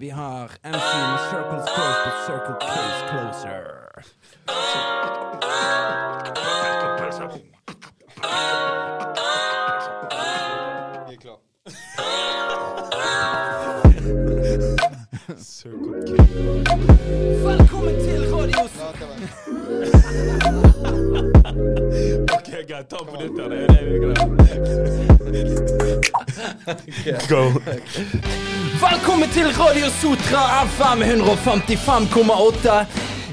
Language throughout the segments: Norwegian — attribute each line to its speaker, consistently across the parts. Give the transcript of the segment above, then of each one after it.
Speaker 1: Vi har MC med Circles Close, but Circle Case Closer.
Speaker 2: Jeg er klar.
Speaker 1: Velkommen til Radio
Speaker 2: Ja, det var
Speaker 3: Ok, greit. Ta på nytt igjen. Det er greit. Go.
Speaker 1: Velkommen til Radio Sotra FM 155,8.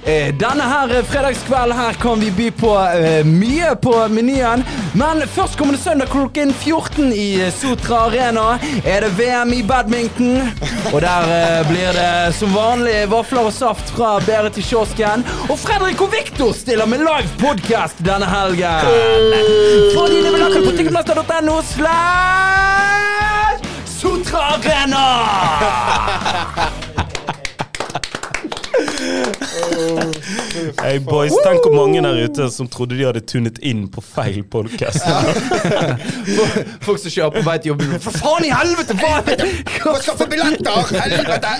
Speaker 1: Eh, Denne her fredagskvelden her kan vi by på uh, mye på menyen. Men førstkommende søndag klokken 14 i Sotra Arena er det VM i badminton. Og der uh, blir det som vanlig vafler og saft fra Berit til kiosken. Og Fredrik og Viktor stiller med live podcast denne helgen. Fra dine vil dere på ticketmaster.no slash Sotra Arena!
Speaker 3: Hey boys, tenk hvor mange der ute som trodde de hadde tunet inn på feil podkast.
Speaker 1: Folk som kjører på vei til jobben. For faen i helvete! Hva er det?
Speaker 2: Skaffe billetter! Helvete!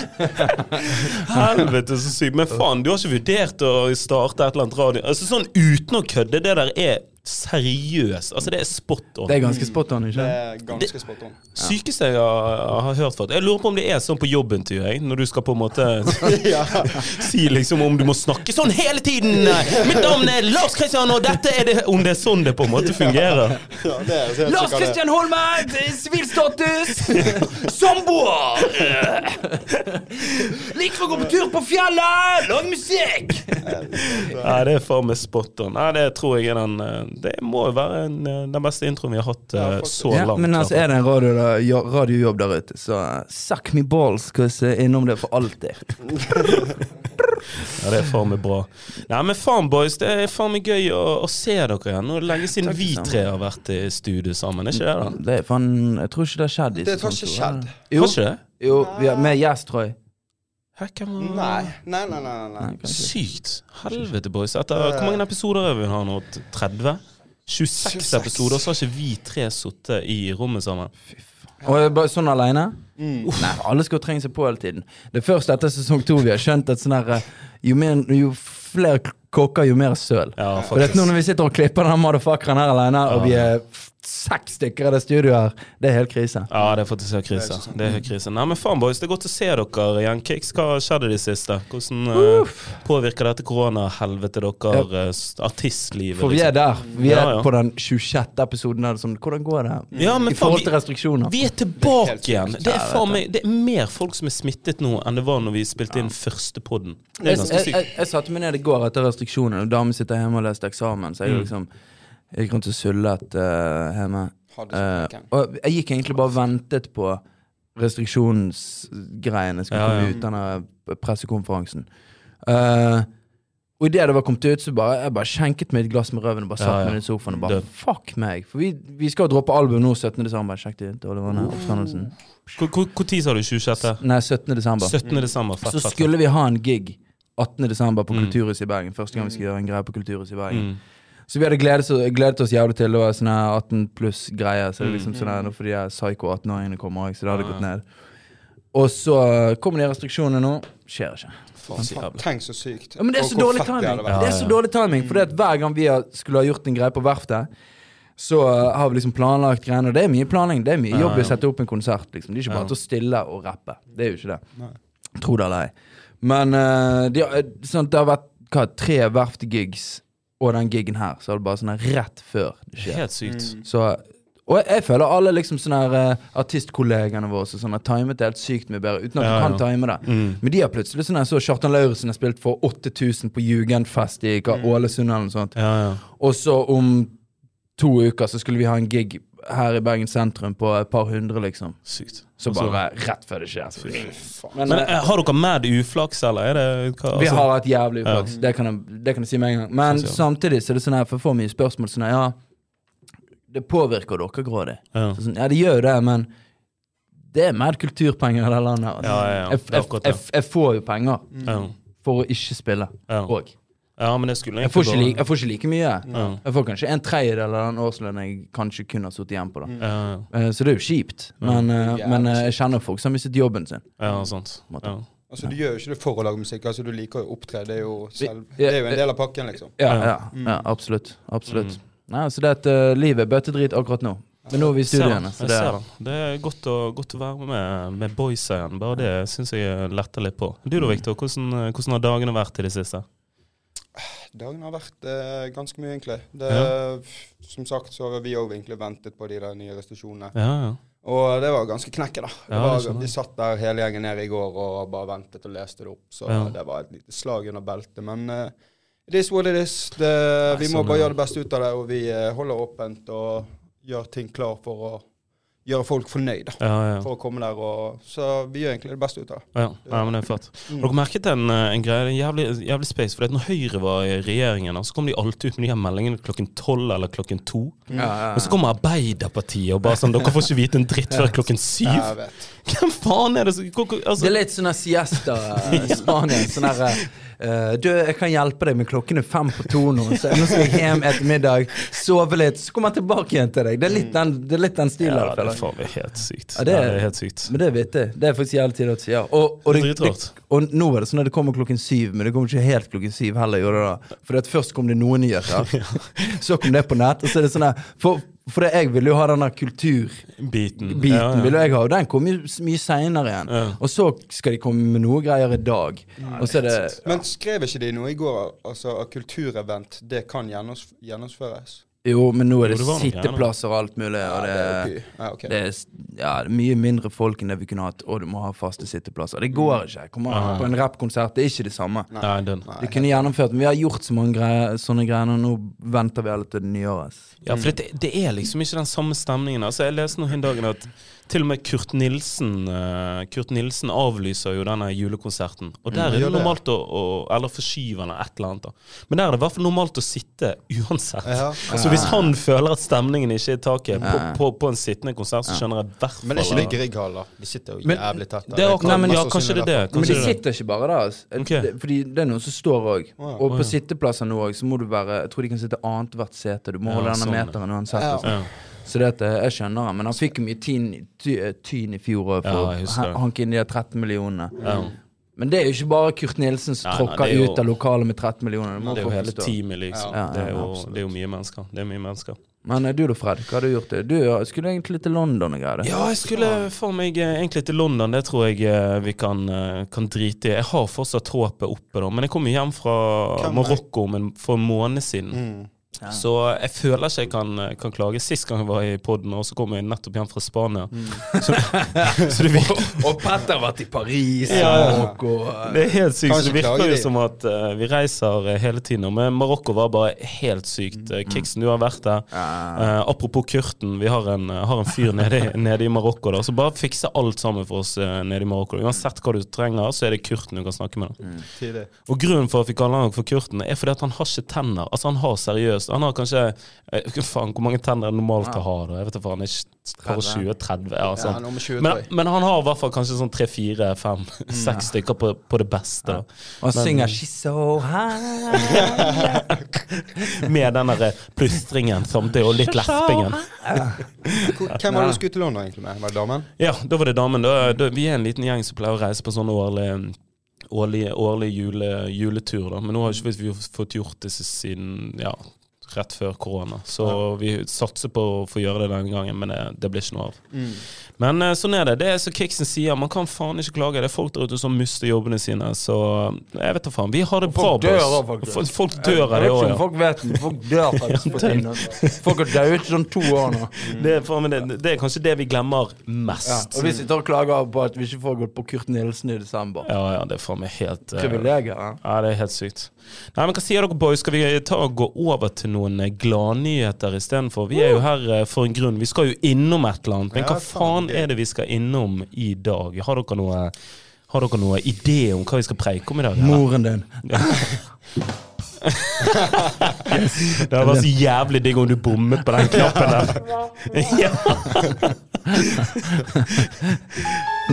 Speaker 3: Helvete, så sykt. Men faen, du har ikke vurdert å starte et eller annet radio Altså Sånn uten å kødde, det der er seriøst. Altså, det er spot on.
Speaker 1: Det er ganske spot on, ikke
Speaker 2: Det ganske spot on.
Speaker 3: Sykeste jeg har, har hørt. For. Jeg lurer på om det er sånn på jobbintervju, jeg, når du skal på en måte si liksom om du må snakke sånn hele tiden. Mitt navn er Lars Kristian, og dette er det Om det er sånn det på en måte fungerer.
Speaker 2: ja det er
Speaker 1: Lars. Kristian Holmen, sivilstatus, samboer. Liker å gå på tur på fjellet, lage musikk.
Speaker 3: Ja, det er faen meg spot on. Ja, det tror jeg er den eh, Det må jo være en, eh, den beste introen vi har hatt
Speaker 2: ja,
Speaker 3: så langt.
Speaker 1: Ja, men altså, er det en radio, da, jo- radiojobb der ute, så uh, suck me balls, cause uh, innom det for alltid.
Speaker 3: Ja, det er faen meg bra. Nei, men faen, boys, det er faen meg gøy å, å se dere igjen. Nå er det lenge siden
Speaker 1: Takk,
Speaker 3: vi tre har vært i studio sammen. Er ikke det, da?
Speaker 1: Det er faen Jeg tror ikke det har skjedd.
Speaker 2: Det har ikke skjedd.
Speaker 1: Jo, jo vi har, med gjest, tror jeg.
Speaker 3: Hæ, hvem var
Speaker 2: Nei. Nei, nei, nei. nei.
Speaker 1: Nei.
Speaker 3: Sykt. Helvete, boys. Etter, hvor mange episoder er vi har nå? 30? 26,
Speaker 2: 26.
Speaker 3: episoder, så har ikke vi tre sittet i rommet sammen.
Speaker 1: Og bare sånn aleine?
Speaker 2: Mm.
Speaker 1: Nei, alle skal trenge seg på hele tiden. Det er først etter sesong to vi har skjønt at sånn her eh, jo, mer, jo flere kokker, jo mer søl.
Speaker 3: Ja,
Speaker 1: For det, er nå når vi sitter og klipper den motherfuckeren her alene, og vi er seks stykker i det studioet her, det er helt krise.
Speaker 3: Ja, det er faktisk helt krise. Det er helt krise. Nei, men faen, boys, det er godt å se dere igjen. Kicks, hva skjedde i det siste? Hvordan uh, påvirker dette koronahelvetet dere eh, s- artistlivet?
Speaker 1: For vi er der. Vi er
Speaker 3: Ja, ja.
Speaker 1: på den 26. episoden. Er sånn, hvordan går det?
Speaker 3: Ja, men
Speaker 1: I forhold til restriksjoner.
Speaker 3: Vi er tilbake
Speaker 2: det er
Speaker 3: igjen. Det er, faen meg, det er mer folk som er smittet nå enn det var når vi spilte inn første podden. Det er
Speaker 1: Jeg, jeg, jeg, jeg satte meg ned i går etter restriksjonene, og damen sitter hjemme og leser eksamen, så jeg
Speaker 3: Mm.
Speaker 1: liksom jeg gikk rundt og sullet uh, hjemme. Eh, og jeg gikk egentlig bare og ventet på restriksjonsgreiene skulle
Speaker 3: Ja,
Speaker 1: komme
Speaker 3: ja.
Speaker 1: ut, denne pressekonferansen. Uh, og idet det var kommet ut, så bare jeg bare skjenket meg et glass med røven og bare satt
Speaker 3: Ja, ja.
Speaker 1: meg i sofaen og bare
Speaker 3: Død.
Speaker 1: fuck meg. For vi, vi skal jo droppe album nå 17. desember. Sjekk det ut.
Speaker 3: Hvor- Hvor tid sa du? 26.?
Speaker 1: Nei, 17. desember.
Speaker 3: 17. desember. Fett,
Speaker 1: Så skulle vi ha en gig 18. desember på
Speaker 3: Mm.
Speaker 1: Kulturhuset i Bergen. Første gang vi skulle gjøre en greie på Kulturhuset i Bergen.
Speaker 3: Mm.
Speaker 1: Så vi hadde gledet, oss- gledet oss jævlig til. Det var sånne 18 pluss-greier. Så det er liksom
Speaker 3: Mm.
Speaker 1: sånn her, nå får de psycho 18-åringene komme òg, så det hadde gått ned. Og så kommer de restriksjonene nå. Skjer ikke.
Speaker 2: Tenk så sykt.
Speaker 1: Ja, men det er så dårlig timing. Det er så dårlig timing Fordi at hver gang vi skulle ha gjort en greie på verftet, så uh, har vi liksom planlagt greiene. Og det er mye planlegging. Det er mye jobb i å sette opp en konsert. Liksom. Det er ikke bare
Speaker 3: Ja.
Speaker 1: til å stille og rappe. Det er jo ikke det. Tro det eller ei. Men uh, de, sånn, det har vært hva, tre verftgigs og den gigen her, så er det bare sånn her rett før det skjer.
Speaker 3: Helt sykt.
Speaker 1: Så, og jeg, jeg føler alle liksom sånne her, uh, artistkollegene våre Som sånn, har timet det helt sykt mye bedre, uten at
Speaker 3: Ja,
Speaker 1: du kan
Speaker 3: ja.
Speaker 1: time det.
Speaker 3: Mm.
Speaker 1: Men de har plutselig sånn her, så Kjartan Lauritzen har spilt for 8000 på Jugendfest i hva, Ålesund eller noe sånt.
Speaker 3: Ja, ja.
Speaker 1: Og så om to uker så skulle vi ha en gig her i Bergen sentrum på et par hundre, liksom.
Speaker 3: Sykt.
Speaker 1: Så
Speaker 3: Og
Speaker 1: bare rett før det skjer. Så.
Speaker 2: Faen.
Speaker 1: Men,
Speaker 3: Men
Speaker 1: eh,
Speaker 3: har dere mad uflaks, eller er det hva,
Speaker 1: vi
Speaker 3: altså-
Speaker 1: har hatt jævlig uflaks. Det, kan jeg- det kan jeg si med en gang. Men
Speaker 3: sånn,
Speaker 1: samtidig så er det sånn her, for jeg får mye spørsmål sånn her, ja Det påvirker dere grådig.
Speaker 3: ja.
Speaker 1: Så Sånn, ja, det gjør jo det, men det er mer kulturpenger i det landet. Altså.
Speaker 3: Ja, ja, ja.
Speaker 1: Jeg, jeg, jeg, jeg får jo penger
Speaker 3: Ja.
Speaker 1: for å ikke spille
Speaker 3: Ja.
Speaker 1: òg.
Speaker 3: Ja, men jeg skulle
Speaker 1: Jeg får ikke, like, jeg får ikke like mye.
Speaker 3: Ja.
Speaker 1: Jeg får kanskje en tredjedel av den årslønnen jeg kanskje kunne ha sittet igjen på. da
Speaker 3: Ja, ja.
Speaker 1: Eh, Så det er jo kjipt. Men, eh, men eh, jeg kjenner folk som har mistet jobben sin.
Speaker 3: ja, sant. Ja.
Speaker 2: Altså, Du gjør jo ikke det for å lage musikk. altså Du liker å opptre. Det er jo, selv, det er jo en del av pakken, liksom.
Speaker 1: Ja,
Speaker 3: Ja.
Speaker 1: ja, ja absolutt. absolutt. Nei, så det at uh, livet er bøttedrit akkurat nå. Men nå er vi i studiene. Så det,
Speaker 3: er. Det er godt å, godt å være med med boysa igjen. Bare det syns jeg letter litt på. Du da, Victor. Hvordan, hvordan har dagene vært i det siste?
Speaker 2: Dagene har vært eh, ganske mye, egentlig. Det, Som sagt så har vi òg egentlig ventet på de der nye restriksjonene.
Speaker 3: Ja, ja.
Speaker 2: Og det var ganske knekket, da. Det
Speaker 3: Ja,
Speaker 2: var, vi satt der hele gjengen nede i går og bare ventet og leste det opp. Så
Speaker 3: Ja.
Speaker 2: det var et lite slag under beltet. Men uh, it is what it is. Det, vi må
Speaker 3: sånn
Speaker 2: bare gjøre det beste ut av det, og vi eh, holder åpent og gjør ting klar for å gjøre folk fornøyd.
Speaker 3: Ja, ja.
Speaker 2: For å komme der og Så vi gjør egentlig det beste ut av det.
Speaker 3: Ja, ja, men det er flott.
Speaker 2: Mm.
Speaker 3: Dere merket en, eh, en greie, en jævlig, jævlig space? For når Høyre var i regjeringen, så kom de alltid ut med de her meldingene klokken tolv eller klokken to.
Speaker 1: ja, ja,
Speaker 3: Og så kommer Arbeiderpartiet og bare sånn Dere får ikke vite en dritt før klokken syv.
Speaker 2: Jeg vet.
Speaker 3: Hvem faen er det som altså,
Speaker 1: Det er litt sånn siesta i Spania. Sånn her Uh, Du, jeg kan hjelpe deg, men klokken er fem på to nå. Så nå skal jeg hjem, etter middag, sove litt, så kommer jeg tilbake igjen til deg. Det er litt den, det er litt den stilen.
Speaker 3: Ja,
Speaker 1: her,
Speaker 3: det er faen helt sykt.
Speaker 1: Ja, det er-
Speaker 3: Ja, det er helt sykt.
Speaker 1: Men det er vittig. Det er faktisk jævlig tidlig å si ja. Og, og,
Speaker 3: Det
Speaker 1: det, det, og nå er det sånn at det kommer klokken syv, men det kommer ikke helt klokken syv heller. Gjorde det da. For at først kom det noen nyheter, så kom det på nett, og så er det sånn her For, for det, jeg ville jo ha den der kulturbiten,
Speaker 3: Biten. Ja, ja.
Speaker 1: ville jeg ha, og den kom jo mye seinere igjen.
Speaker 3: Ja.
Speaker 1: Og så skal de komme med noe greier i dag. Og så er det
Speaker 2: Men skrev ikke de noe i går, altså at kulturevent, det kan gjennomf gjennomføres?
Speaker 1: Jo, men nå er det
Speaker 3: det
Speaker 1: sitteplasser og alt mulig, og det,
Speaker 2: det er. Ja, okay.
Speaker 1: det er, ja, det er mye mindre folk enn det vi kunne hatt, og du må ha faste sitteplasser. Det går ikke. Kom an, på en rappkonsert, det er ikke det samme.
Speaker 3: Nei, den.
Speaker 2: Nei,
Speaker 1: Vi kunne gjennomført, men vi har gjort så mange greier, sånne greier, og nå venter vi alle til det nye året.
Speaker 3: Ja, for det, det er liksom ikke den samme stemningen. Altså, jeg leste nå hin dagen at til og med Kurt Nilsen uh, Kurt Nilsen avlyser jo denne julekonserten. Og der er det normalt å, å Eller forskyver den et eller annet. da. Men der er det i hvert fall normalt å sitte uansett.
Speaker 2: Ja.
Speaker 3: Så hvis han føler at stemningen ikke er i taket på, på, på en sittende konsert, så skjønner jeg i hvert fall
Speaker 2: Men er ikke det Grieghallen, da? De sitter jo jævlig tett. der.
Speaker 3: Det er akkurat- men ja, kanskje det er det.
Speaker 2: Kanskje
Speaker 1: Men de sitter ikke bare der. Altså.
Speaker 3: Okay.
Speaker 1: Det, fordi det er noen som står òg. Og på sitteplasser nå òg, så må du være Jeg tror de kan sitte annethvert sete. Du må
Speaker 3: Ja,
Speaker 1: holde denne
Speaker 3: sånn,
Speaker 1: meteren uansett. Altså.
Speaker 3: Ja.
Speaker 1: Så det at eh, jeg skjønner han. Men han fikk jo mye tyn, ty, eh, tyn i fjor for å ja, hanke inn de 13 millionene.
Speaker 3: Ja.
Speaker 1: Men det er jo ikke bare Kurt Nilsen som tråkker
Speaker 3: er jo-
Speaker 1: ut av lokalet med 13 millioner. Det må
Speaker 3: Det er jo hele teamet, liksom.
Speaker 1: Ja,
Speaker 3: det, er jo, det er jo mye mennesker. Det er mye mennesker.
Speaker 1: Men eh, du da, Fred? Hva har du gjort? Du ja, skulle egentlig til London og greier.
Speaker 3: Ja, jeg skulle for meg egentlig til London. Det tror jeg vi kan, kan drite i. Jeg har fortsatt håpet oppe, da. Men jeg kom jo hjem fra Marokko for en måned siden.
Speaker 2: Mm.
Speaker 1: Ja.
Speaker 3: Så jeg føler ikke jeg kan, eh, kan klage. Sist gang jeg var i poden, og så kom jeg nettopp hjem fra Spania. Så, så det, virker,
Speaker 1: Og Petter har vært i Paris
Speaker 3: Ja,
Speaker 1: og, og eh,
Speaker 3: det er helt sykt. Så det virker jo
Speaker 2: de.
Speaker 3: som at uh, vi reiser eh, hele tiden. Men Marokko var bare helt sykt. Uh, Kiksen, du har vært der.
Speaker 1: Ja.
Speaker 3: Eh, apropos Kurten, vi har en, eh, har en fyr nede, nede i Marokko da, som bare fikser alt sammen for oss eh, nede i Marokko. Uansett hva du trenger, så er det Kurten du kan snakke med.
Speaker 2: Mm.
Speaker 3: Og grunnen for at vi kaller han for Kurten, er fordi at han har ikke tenner. Altså Han har seriøst Han har kanskje jeg, Faen, hvor mange tenner er det normalt å ha? da? Jeg vet ikke, faen, ikke bare 20-30? Ja,
Speaker 2: Ja,
Speaker 3: sånn.
Speaker 2: 20,
Speaker 3: men, men han har i hvert fall kanskje sånn tre-fire-fem-seks stykker på, på det beste.
Speaker 1: Og han synger 'She's so high'.
Speaker 3: Med den der plystringen samtidig, og litt lespingen.
Speaker 2: Hvem var det du skulle til London egentlig med? Var det damen?
Speaker 3: Ja, da var det damen. Da, da, vi er en liten gjeng som pleier å reise på sånn årlig Årlig, årlig jule, juletur, da. Men nå har ikke vi fått gjort det siden ja, rett før korona. Så vi satser på å få gjøre det denne gangen, men det, det blir ikke noe av. Men eh, sånn er det. Det er som Kiksen sier, man kan faen ikke klage. Det er folk der ute som mister jobbene sine, så jeg vet da faen. Vi har det bra,
Speaker 1: faktisk.
Speaker 3: Folk, folk dør av det òg, ja.
Speaker 1: folk vet det. Folk dør faktisk altså. Folk har dødd sånn to år nå.
Speaker 3: Det faen, det, det er kanskje det vi glemmer
Speaker 1: Ja.
Speaker 3: mest.
Speaker 1: Og vi sitter og klager på at vi ikke får gått på Kurt Nilsen i desember.
Speaker 3: Ja, ja, det er faen meg helt eh,
Speaker 1: Privilegier. Ja.
Speaker 3: Ja, det er helt sykt. Nei, men Hva sier dere, boys? Skal vi ta og gå over til noen eh, gladnyheter istedenfor? Vi er jo her eh, for en grunn. Vi skal jo innom et eller annet. Men hva
Speaker 2: faen,
Speaker 3: er det vi skal innom i dag? Har dere noe, har dere noe idé om hva vi skal preike om i dag? eller?
Speaker 1: Moren din.
Speaker 3: Det hadde vært så jævlig digg om du bommet på den knappen der. ja.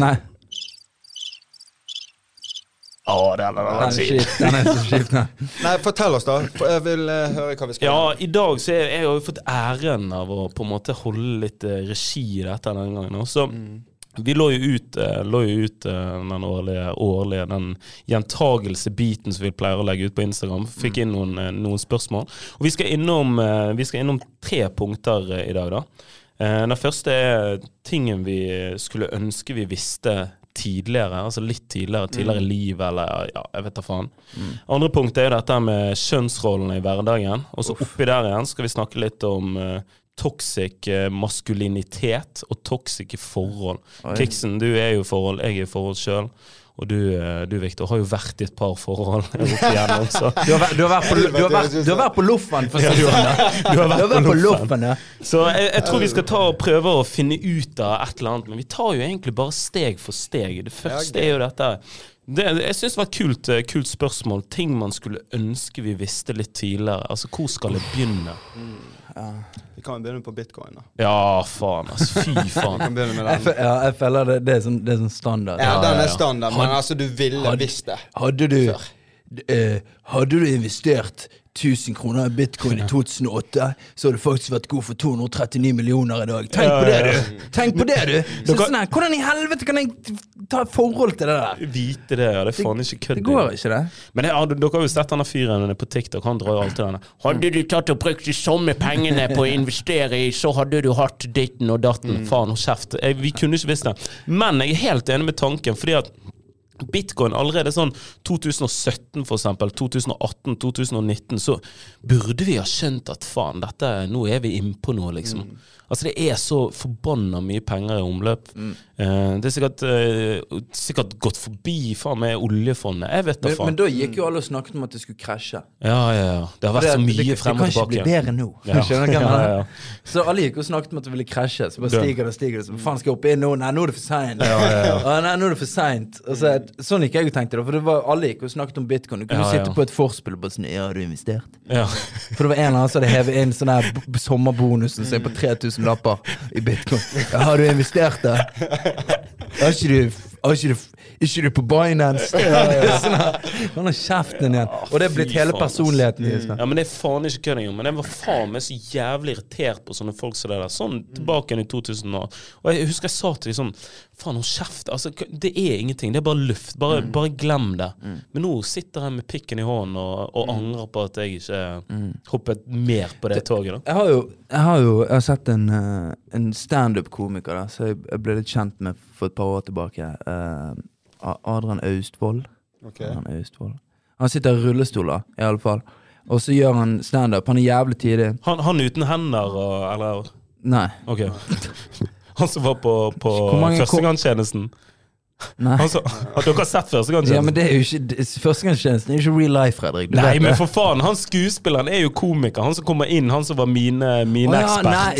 Speaker 1: Nei.
Speaker 3: Å, den er
Speaker 1: Den. Den så kjip, den.
Speaker 2: Nei, fortell oss, da. For Jeg vil uh, høre hva vi skal
Speaker 3: Ja,
Speaker 2: gjøre.
Speaker 3: i dag så er, jeg har jeg fått æren av å på en måte holde litt uh, regi i dette denne gangen. Også. så vi lå jo ut, eh, lå jo ut eh, den årlige, årlige den gjentagelse-biten som vi pleier å legge ut på Instagram. Fikk inn noen, eh, noen spørsmål. Og vi skal innom, eh, vi skal innom tre punkter eh, i dag, da. Eh, Den første er tingen vi skulle ønske vi visste tidligere, altså litt tidligere, tidligere i livet, eller ja, jeg vet da faen. Andre punkt er jo dette med kjønnsrollene i hverdagen. Og så oppi der igjen skal vi snakke litt om uh, toxic eh, maskulinitet og toxic forhold. Kiksen, du er jo i forhold, jeg er i forhold sjøl. Og du, eh, du Victor, har jo vært i et par forhold opp igjennom, så
Speaker 1: Du har, vært, du, har vært på, du, har vært, du har vært på loffen, for å si det sånn.
Speaker 3: du har
Speaker 1: vært på loffen, ja.
Speaker 3: Så jeg, jeg tror vi skal ta og prøve å finne ut av et eller annet, men vi tar jo egentlig bare steg for steg. Det første er jo dette det, Jeg syns det var et kult, eh, kult spørsmål. Ting man skulle ønske vi visste litt tidligere. Altså, hvor skal jeg begynne?
Speaker 2: Vi kan begynne på bitcoin. da.
Speaker 3: Ja, faen, altså. Fy faen.
Speaker 2: kan begynne med den.
Speaker 1: ja, jeg føler det, det, er sånn, det er sånn standard.
Speaker 2: Ja,
Speaker 3: Ja,
Speaker 2: den
Speaker 3: ja,
Speaker 2: er standard, men altså, du ville visst det.
Speaker 1: Hadde du eh, Hadde du investert 1000 kroner i bitcoin i 2008, så hadde du faktisk vært god for 239 millioner i dag. Tenk på det, du! Tenk på det, du! Så, sånn her, hvordan i helvete kan jeg ta et forhold til det der?
Speaker 3: Vite det, ja. Det er faen ikke kødd.
Speaker 1: Det går ikke, det.
Speaker 3: Men jeg, dere har jo sett denne fyren på TikTok. Han drar jo alltid denne. Hadde du tatt og brukt de samme pengene på å investere i, så hadde du hatt ditten og datten. Faen hold kjeft. Vi kunne ikke visst det. Men jeg er helt enig med tanken, fordi at Bitcoin allerede sånn 2017 for eksempel, 2018, 2019, så burde vi ha skjønt at faen, dette, nå er vi innpå noe, liksom. Altså Det er så forbanna mye penger i omløp. Eh, det er sikkert, eh, sikkert gått forbi faen meg oljefondet. Jeg vet da faen.
Speaker 1: men da gikk jo alle og snakket om at det skulle krasje.
Speaker 3: Ja, ja, ja. Det har vært så mye
Speaker 1: det,
Speaker 3: frem og tilbake.
Speaker 1: Det kan ikke bli bedre nå.
Speaker 3: Ja. Ja, ja.
Speaker 1: Så alle gikk og snakket om at det ville krasje. Så bare stiger det og stiger det. Så faen skal jeg opp inn nå? Nei, nå er det for seint.
Speaker 3: Ja, ja, ja.
Speaker 1: Ah, nei, nå er det for seint. Altså, Sånn gikk jeg og tenkte det. For det var, alle gikk og snakket om bitcoin. Du kunne sitte på et forspill og bare sånn Ja, har du investert?
Speaker 3: Ja.
Speaker 1: For det var en eller annen som hadde hevet inn sånn der sommerbonusen sommerbonusen sin på 3000 lapper i bitcoin. Ja, har du investert det? Har ikke du ikke du, på Binance? Sånn. Han har kjeften igjen. Og det er blitt hele personligheten deres.
Speaker 3: ja, men det er faen ikke kødd engang. Men jeg var faen meg så jævlig irritert på sånne folk som det der. Sånn tilbake igjen i 2000 år. Og jeg husker jeg sa til dem sånn Faen, hold kjeft. Altså, det er ingenting. Det er bare luft. Bare, bare glem det. Men nå sitter jeg med pikken i hånden og, og angrer på at jeg ikke hoppet mer på det toget. da
Speaker 1: Jeg har jo, jeg har jo jeg har sett en, uh, en standup-komiker som så jeg, jeg ble litt kjent med for et par år tilbake. Uh, Adrian Austvold.
Speaker 2: Okay.
Speaker 1: Adrian Austvold. Han sitter i rullestol, da, i alle fall. Og så gjør han standup. Han er jævlig tidlig.
Speaker 3: Han, han uten hender og Eller
Speaker 1: Nei.
Speaker 3: Ok. Han som var på, på førstegangstjenesten. som, har dere sett
Speaker 1: Ja,
Speaker 3: førstegangstjenesten?
Speaker 1: men det er jo ikke Førstegangstjenesten er ikke real life, Fredrik. Du
Speaker 3: Nei, men for faen, han skuespilleren er jo komiker. Han som kommer inn, han som var mine, mine
Speaker 1: Å, ja,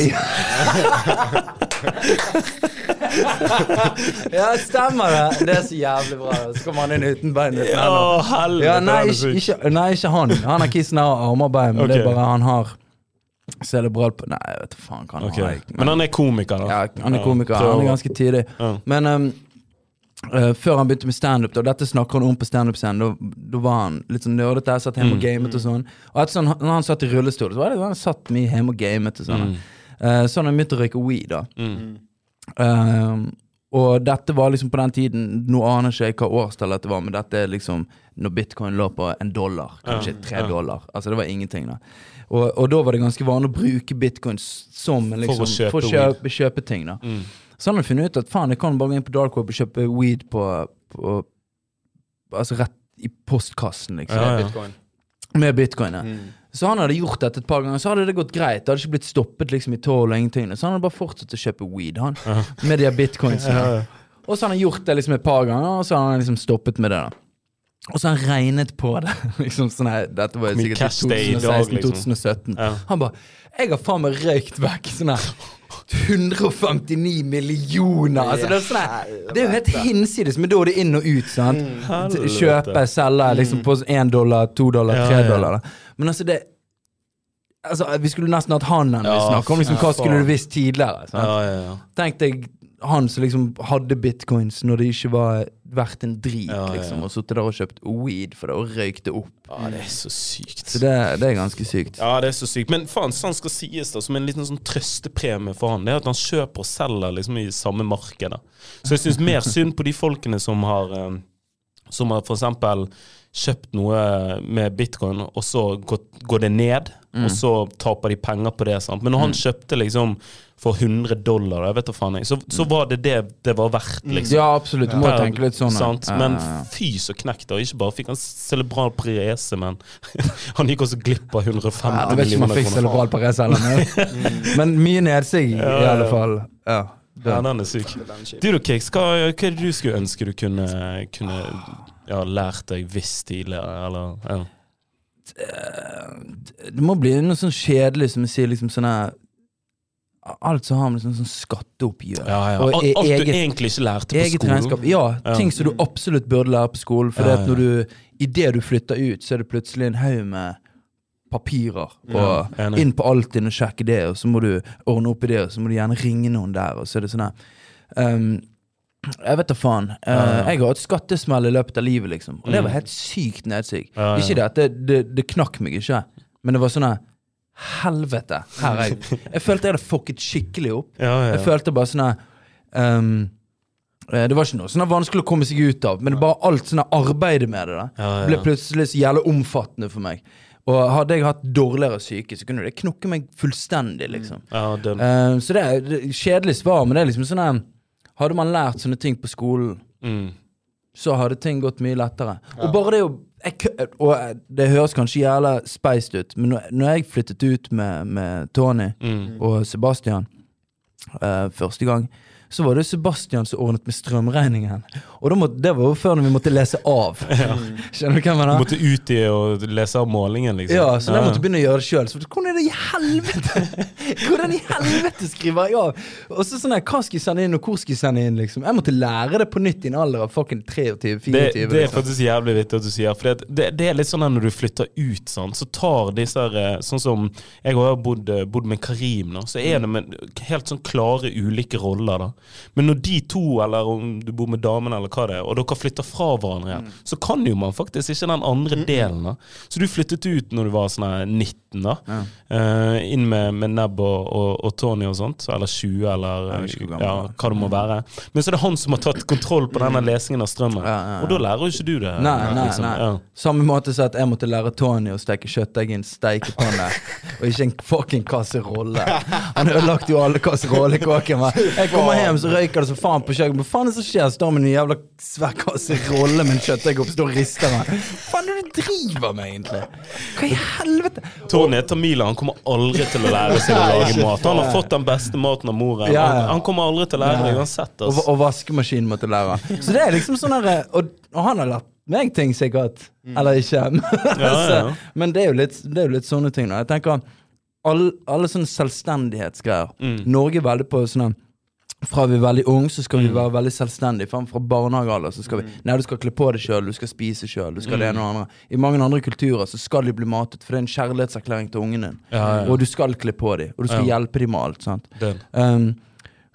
Speaker 1: ja, stemmer det. Det er så jævlig bra. Så kommer han inn uten bein. uten
Speaker 3: Ja, helvete.
Speaker 1: Ja, nei, ikke, ikke, nei, ikke han. Han har kissen av armer og bein, men det er bare han har cerebral på Nei, jeg vet faen hva han
Speaker 3: Ok.
Speaker 1: har.
Speaker 3: Men han er komiker, da.
Speaker 1: ja, han er komiker.
Speaker 3: ja,
Speaker 1: Han er ganske tidlig.
Speaker 3: Ja.
Speaker 1: Men um, uh, før han begynte med standup, dette snakker han om på standup-scenen, da, var han litt sånn nerdete, satt hjemme og gamet og sånn. Og etter sånn, når han satt i rullestol, så var det han satt mye hjemme og gamet og sånn. Eh, så han begynte å røyke weed, da.
Speaker 3: Mm.
Speaker 1: Um, og dette var liksom på den tiden Nå aner ikke jeg hva årstall dette var, men dette er liksom når bitcoin lå på en dollar. Kanskje tre dollar. Altså det var ingenting, da. Og, og da var det ganske vanlig å bruke bitcoin som liksom,
Speaker 3: For å kjøpe
Speaker 1: for å kjøpe, kjøpe ting. da
Speaker 3: Mm.
Speaker 1: Så han hadde funnet ut at faen, jeg kan bare gå inn på dark web og kjøpe weed på, på Altså rett i postkassen, liksom.
Speaker 3: Ja, ja.
Speaker 2: Bitcoin.
Speaker 1: Med bitcoin. Ja.
Speaker 2: Mm.
Speaker 1: Så han hadde gjort dette et par ganger, så hadde det gått greit. Det hadde ikke blitt stoppet liksom i toll og ingenting. Så han hadde bare fortsatt å kjøpe weed, han. Med de bitcoinsene.
Speaker 3: Ja, ja.
Speaker 1: Og så har han gjort det liksom et par ganger, og så har han liksom stoppet med det. da Og så har han regnet på det. liksom sånn her, Dette var sikkert i
Speaker 3: cash det er i dag, liksom.
Speaker 1: 2016-2017.
Speaker 3: Ja.
Speaker 1: Han bare Jeg har faen meg røykt vekk sånn her 159 millioner! Altså Det er sånn her Det er jo helt hinsides, men da er det inn og ut. sant?
Speaker 3: Helvete.
Speaker 1: Kjøpe, selge liksom på én dollar, to dollar, tre dollar. Da. Men altså, det Altså, Vi skulle nesten hatt han her vi
Speaker 3: Ja,
Speaker 1: snakker om liksom, hva skulle du visst tidligere. Sant?
Speaker 3: Ja, ja, ja.
Speaker 1: Tenk deg han som liksom hadde bitcoins når det ikke var verdt en drit,
Speaker 3: Ja,
Speaker 1: liksom, og sittet der og kjøpt weed for det og røykte opp.
Speaker 3: Ja, det er så sykt.
Speaker 1: Så det, det er ganske sykt.
Speaker 3: Ja, det er så sykt. Men faen, sånn skal sies da, som en liten sånn trøstepremie for han, det er at han kjøper og selger liksom i samme marked. Så jeg syns mer synd på de folkene som har eh, Som har eksempel kjøpt noe med bitcoin, og så går det ned, og så taper de penger på det. sant? Men når han kjøpte liksom for 100 dollar, jeg vet da faen jeg, så, så var det det det var verdt, liksom.
Speaker 1: Ja, absolutt. Du må
Speaker 3: Per-
Speaker 1: tenke litt sånn. ja.
Speaker 3: sant? Men fy så knekt da. Ikke bare fikk han cerebral parese, men han gikk også glipp av 150
Speaker 1: Ja, jeg vet ikke om han fikk cerebral parese eller men, men mye nedsig i
Speaker 3: Ja, i
Speaker 1: alle fall. Ja.
Speaker 3: Ja, den er syk.
Speaker 2: Den.
Speaker 3: Du da, Kix, hva, hva er det du skulle ønske du kunne, kunne ja, lært deg visst tidligere, eller ja.
Speaker 1: Det må bli noe sånn kjedelig som jeg sier, liksom sånn her Alt som har med sånn, sånn skatteoppgjør
Speaker 3: Ja, ja.
Speaker 1: og
Speaker 3: Alt,
Speaker 1: e-
Speaker 3: alt du egentlig ikke lærte på
Speaker 1: eget
Speaker 3: skolen.
Speaker 1: regnskap. Ja,
Speaker 3: Ja.
Speaker 1: ting som du absolutt burde lære på skolen. For
Speaker 3: Ja,
Speaker 1: at når du idet du flytter ut, så er det plutselig en haug med papirer. Og
Speaker 3: Ja,
Speaker 1: inn på Altinn og sjekke det, og så må du ordne opp i det, og så må du gjerne ringe noen der, og så er det sånn her um, Jeg vet da faen. Uh,
Speaker 3: Ja, ja.
Speaker 1: Jeg har hatt skattesmell i løpet av livet, liksom. Og det
Speaker 3: Mm.
Speaker 1: var helt sykt nedsig.
Speaker 3: Ja, ja.
Speaker 1: Ikke det at det, det, det knakk meg ikke, men det var sånn her Helvete! Her er jeg. Jeg følte jeg hadde fucket skikkelig opp.
Speaker 3: Ja, ja,
Speaker 1: Jeg følte bare sånn eh, Det var ikke noe sånn vanskelig å komme seg ut av, men det bare alt sånn arbeidet med det da
Speaker 3: Ja, ja.
Speaker 1: ble plutselig så jævlig omfattende for meg. Og hadde jeg hatt dårligere psyke, så kunne det knokke meg fullstendig, liksom.
Speaker 3: ja den,
Speaker 1: Ehm, så det er det er kjedelig svar, men det er liksom sånn her Hadde man lært sånne ting på skolen,
Speaker 3: mm.
Speaker 1: så hadde ting gått mye lettere. Og bare det å jeg, Og det høres kanskje jævla speist ut, men når, når jeg flyttet ut med, med Tony
Speaker 3: Mm.
Speaker 1: og Sebastian uh, første gang, så var det Sebastian som ordnet med strømregningen. Og da må, det var jo før når vi måtte lese av. Skjønner du hva jeg mener?
Speaker 3: måtte ut i og lese av målingen, liksom.
Speaker 1: Ja, så jeg måtte begynne å gjøre det sjøl. Hvordan er det i helvete Hvordan i helvete skriver jeg av? Og så sånn her, Hva skal jeg sende inn, og hvor skal jeg sende inn? liksom Jeg måtte lære det på nytt i en alder av fucking 23-24.
Speaker 3: det, det er
Speaker 1: liksom.
Speaker 3: faktisk jævlig vittig at du sier. For det, det, det er litt sånn at når du flytter ut, sant, så tar disse her eh, Sånn som Jeg har bodd, eh, bodd med Karim nå, så er det med helt sånn klare ulike roller. da Men når de to, eller om du bor med damen, eller hva det er, og dere flytter fra hverandre igjen, så kan jo man faktisk ikke den andre delen. Så du flyttet ut når du var sånn her 19, da. Eh, inn med, med Nebb og, og, og Tony og sånt. Eller 20, eller
Speaker 1: gammel
Speaker 3: ja, hva det må være. Men så er det han som har tatt kontroll på denne lesingen av strømmen.
Speaker 1: Ja, ja, ja.
Speaker 3: Og da lærer jo ikke du det.
Speaker 1: Nei, nei,
Speaker 3: liksom.
Speaker 1: nei.
Speaker 3: Ja.
Speaker 1: Samme måte som at jeg måtte lære Tony å steke kjøttdeig i en steikepanne, og ikke en fucking kasserolle. Han ødelagte jo alle kasseroller i kåken. men Jeg kommer hjem, så røyker det som faen på kjøkkenet. Hva faen er det som skjer? Står med en jævla svær kasserolle med en kjøttdeig opp, står og rister meg. Hva faen er det du driver med, egentlig? Hva i helvete?
Speaker 3: Tony er Milan. han kommer aldri til å lære seg å lage mat. Han har fått den beste maten av moren.
Speaker 1: Ja, ja.
Speaker 3: Han, han kommer aldri til å lære det uansett.
Speaker 1: Og,
Speaker 3: ass.
Speaker 1: og vaskemaskinen måtte lære. Så det er liksom sånn her og, og han har lært meg ting, sikkert. Eller ikke. Så- Men det er, jo litt, det er jo litt sånne ting. Da. Jeg tenker Alle, alle sånne selvstendighetsgreier.
Speaker 3: Mm.
Speaker 1: Norge er veldig på sånne fra vi er veldig unge, så skal vi være veldig selvstendige. Fra, barnehagealder så skal vi Nei, du skal kle på deg sjøl, du skal spise sjøl, du skal det ene og andre. I mange andre kulturer så skal de bli matet, for det er en kjærlighetserklæring til ungen din.
Speaker 3: Ja, ja.
Speaker 1: Og du skal kle på dem, og du skal
Speaker 3: Ja.
Speaker 1: hjelpe dem med alt. sant? Um,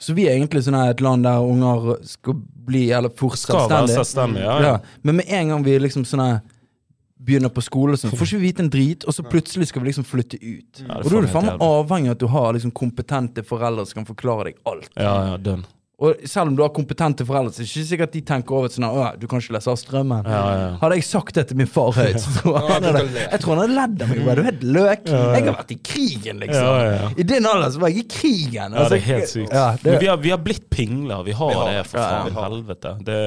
Speaker 1: så vi er egentlig sånn et land der unger skal bli eller fort
Speaker 3: Skal være
Speaker 1: selvstendige.
Speaker 3: ja.
Speaker 1: Ja.
Speaker 3: ja.
Speaker 1: Men med en gang vi liksom sånn begynner på skole, og sånn, får ikke vi vite en drit, og så plutselig skal vi liksom flytte ut.
Speaker 3: Ja,
Speaker 1: og da er du faen meg avhengig av at du har liksom kompetente foreldre som kan forklare deg alt.
Speaker 3: Ja, ja, den.
Speaker 1: Og selv om du har kompetente foreldre, så er det ikke sikkert de tenker over sånn, at du kan ikke lese av strømmen.
Speaker 3: Ja, ja.
Speaker 1: Hadde jeg sagt det til min far høyt, så tror jeg han hadde, jeg tror han hadde ledd av meg. Bare, Du er helt løk. Jeg har vært i krigen, liksom.
Speaker 3: Ja, ja, ja.
Speaker 1: I din alder så var jeg i krigen.
Speaker 3: Ja, det er helt sykt.
Speaker 1: Ja, det,
Speaker 3: Men vi har, vi har blitt pingler. Vi har,
Speaker 2: Vi har
Speaker 3: det,
Speaker 2: det.
Speaker 3: for
Speaker 1: Ja, ja.
Speaker 3: faen. Helvete. Det,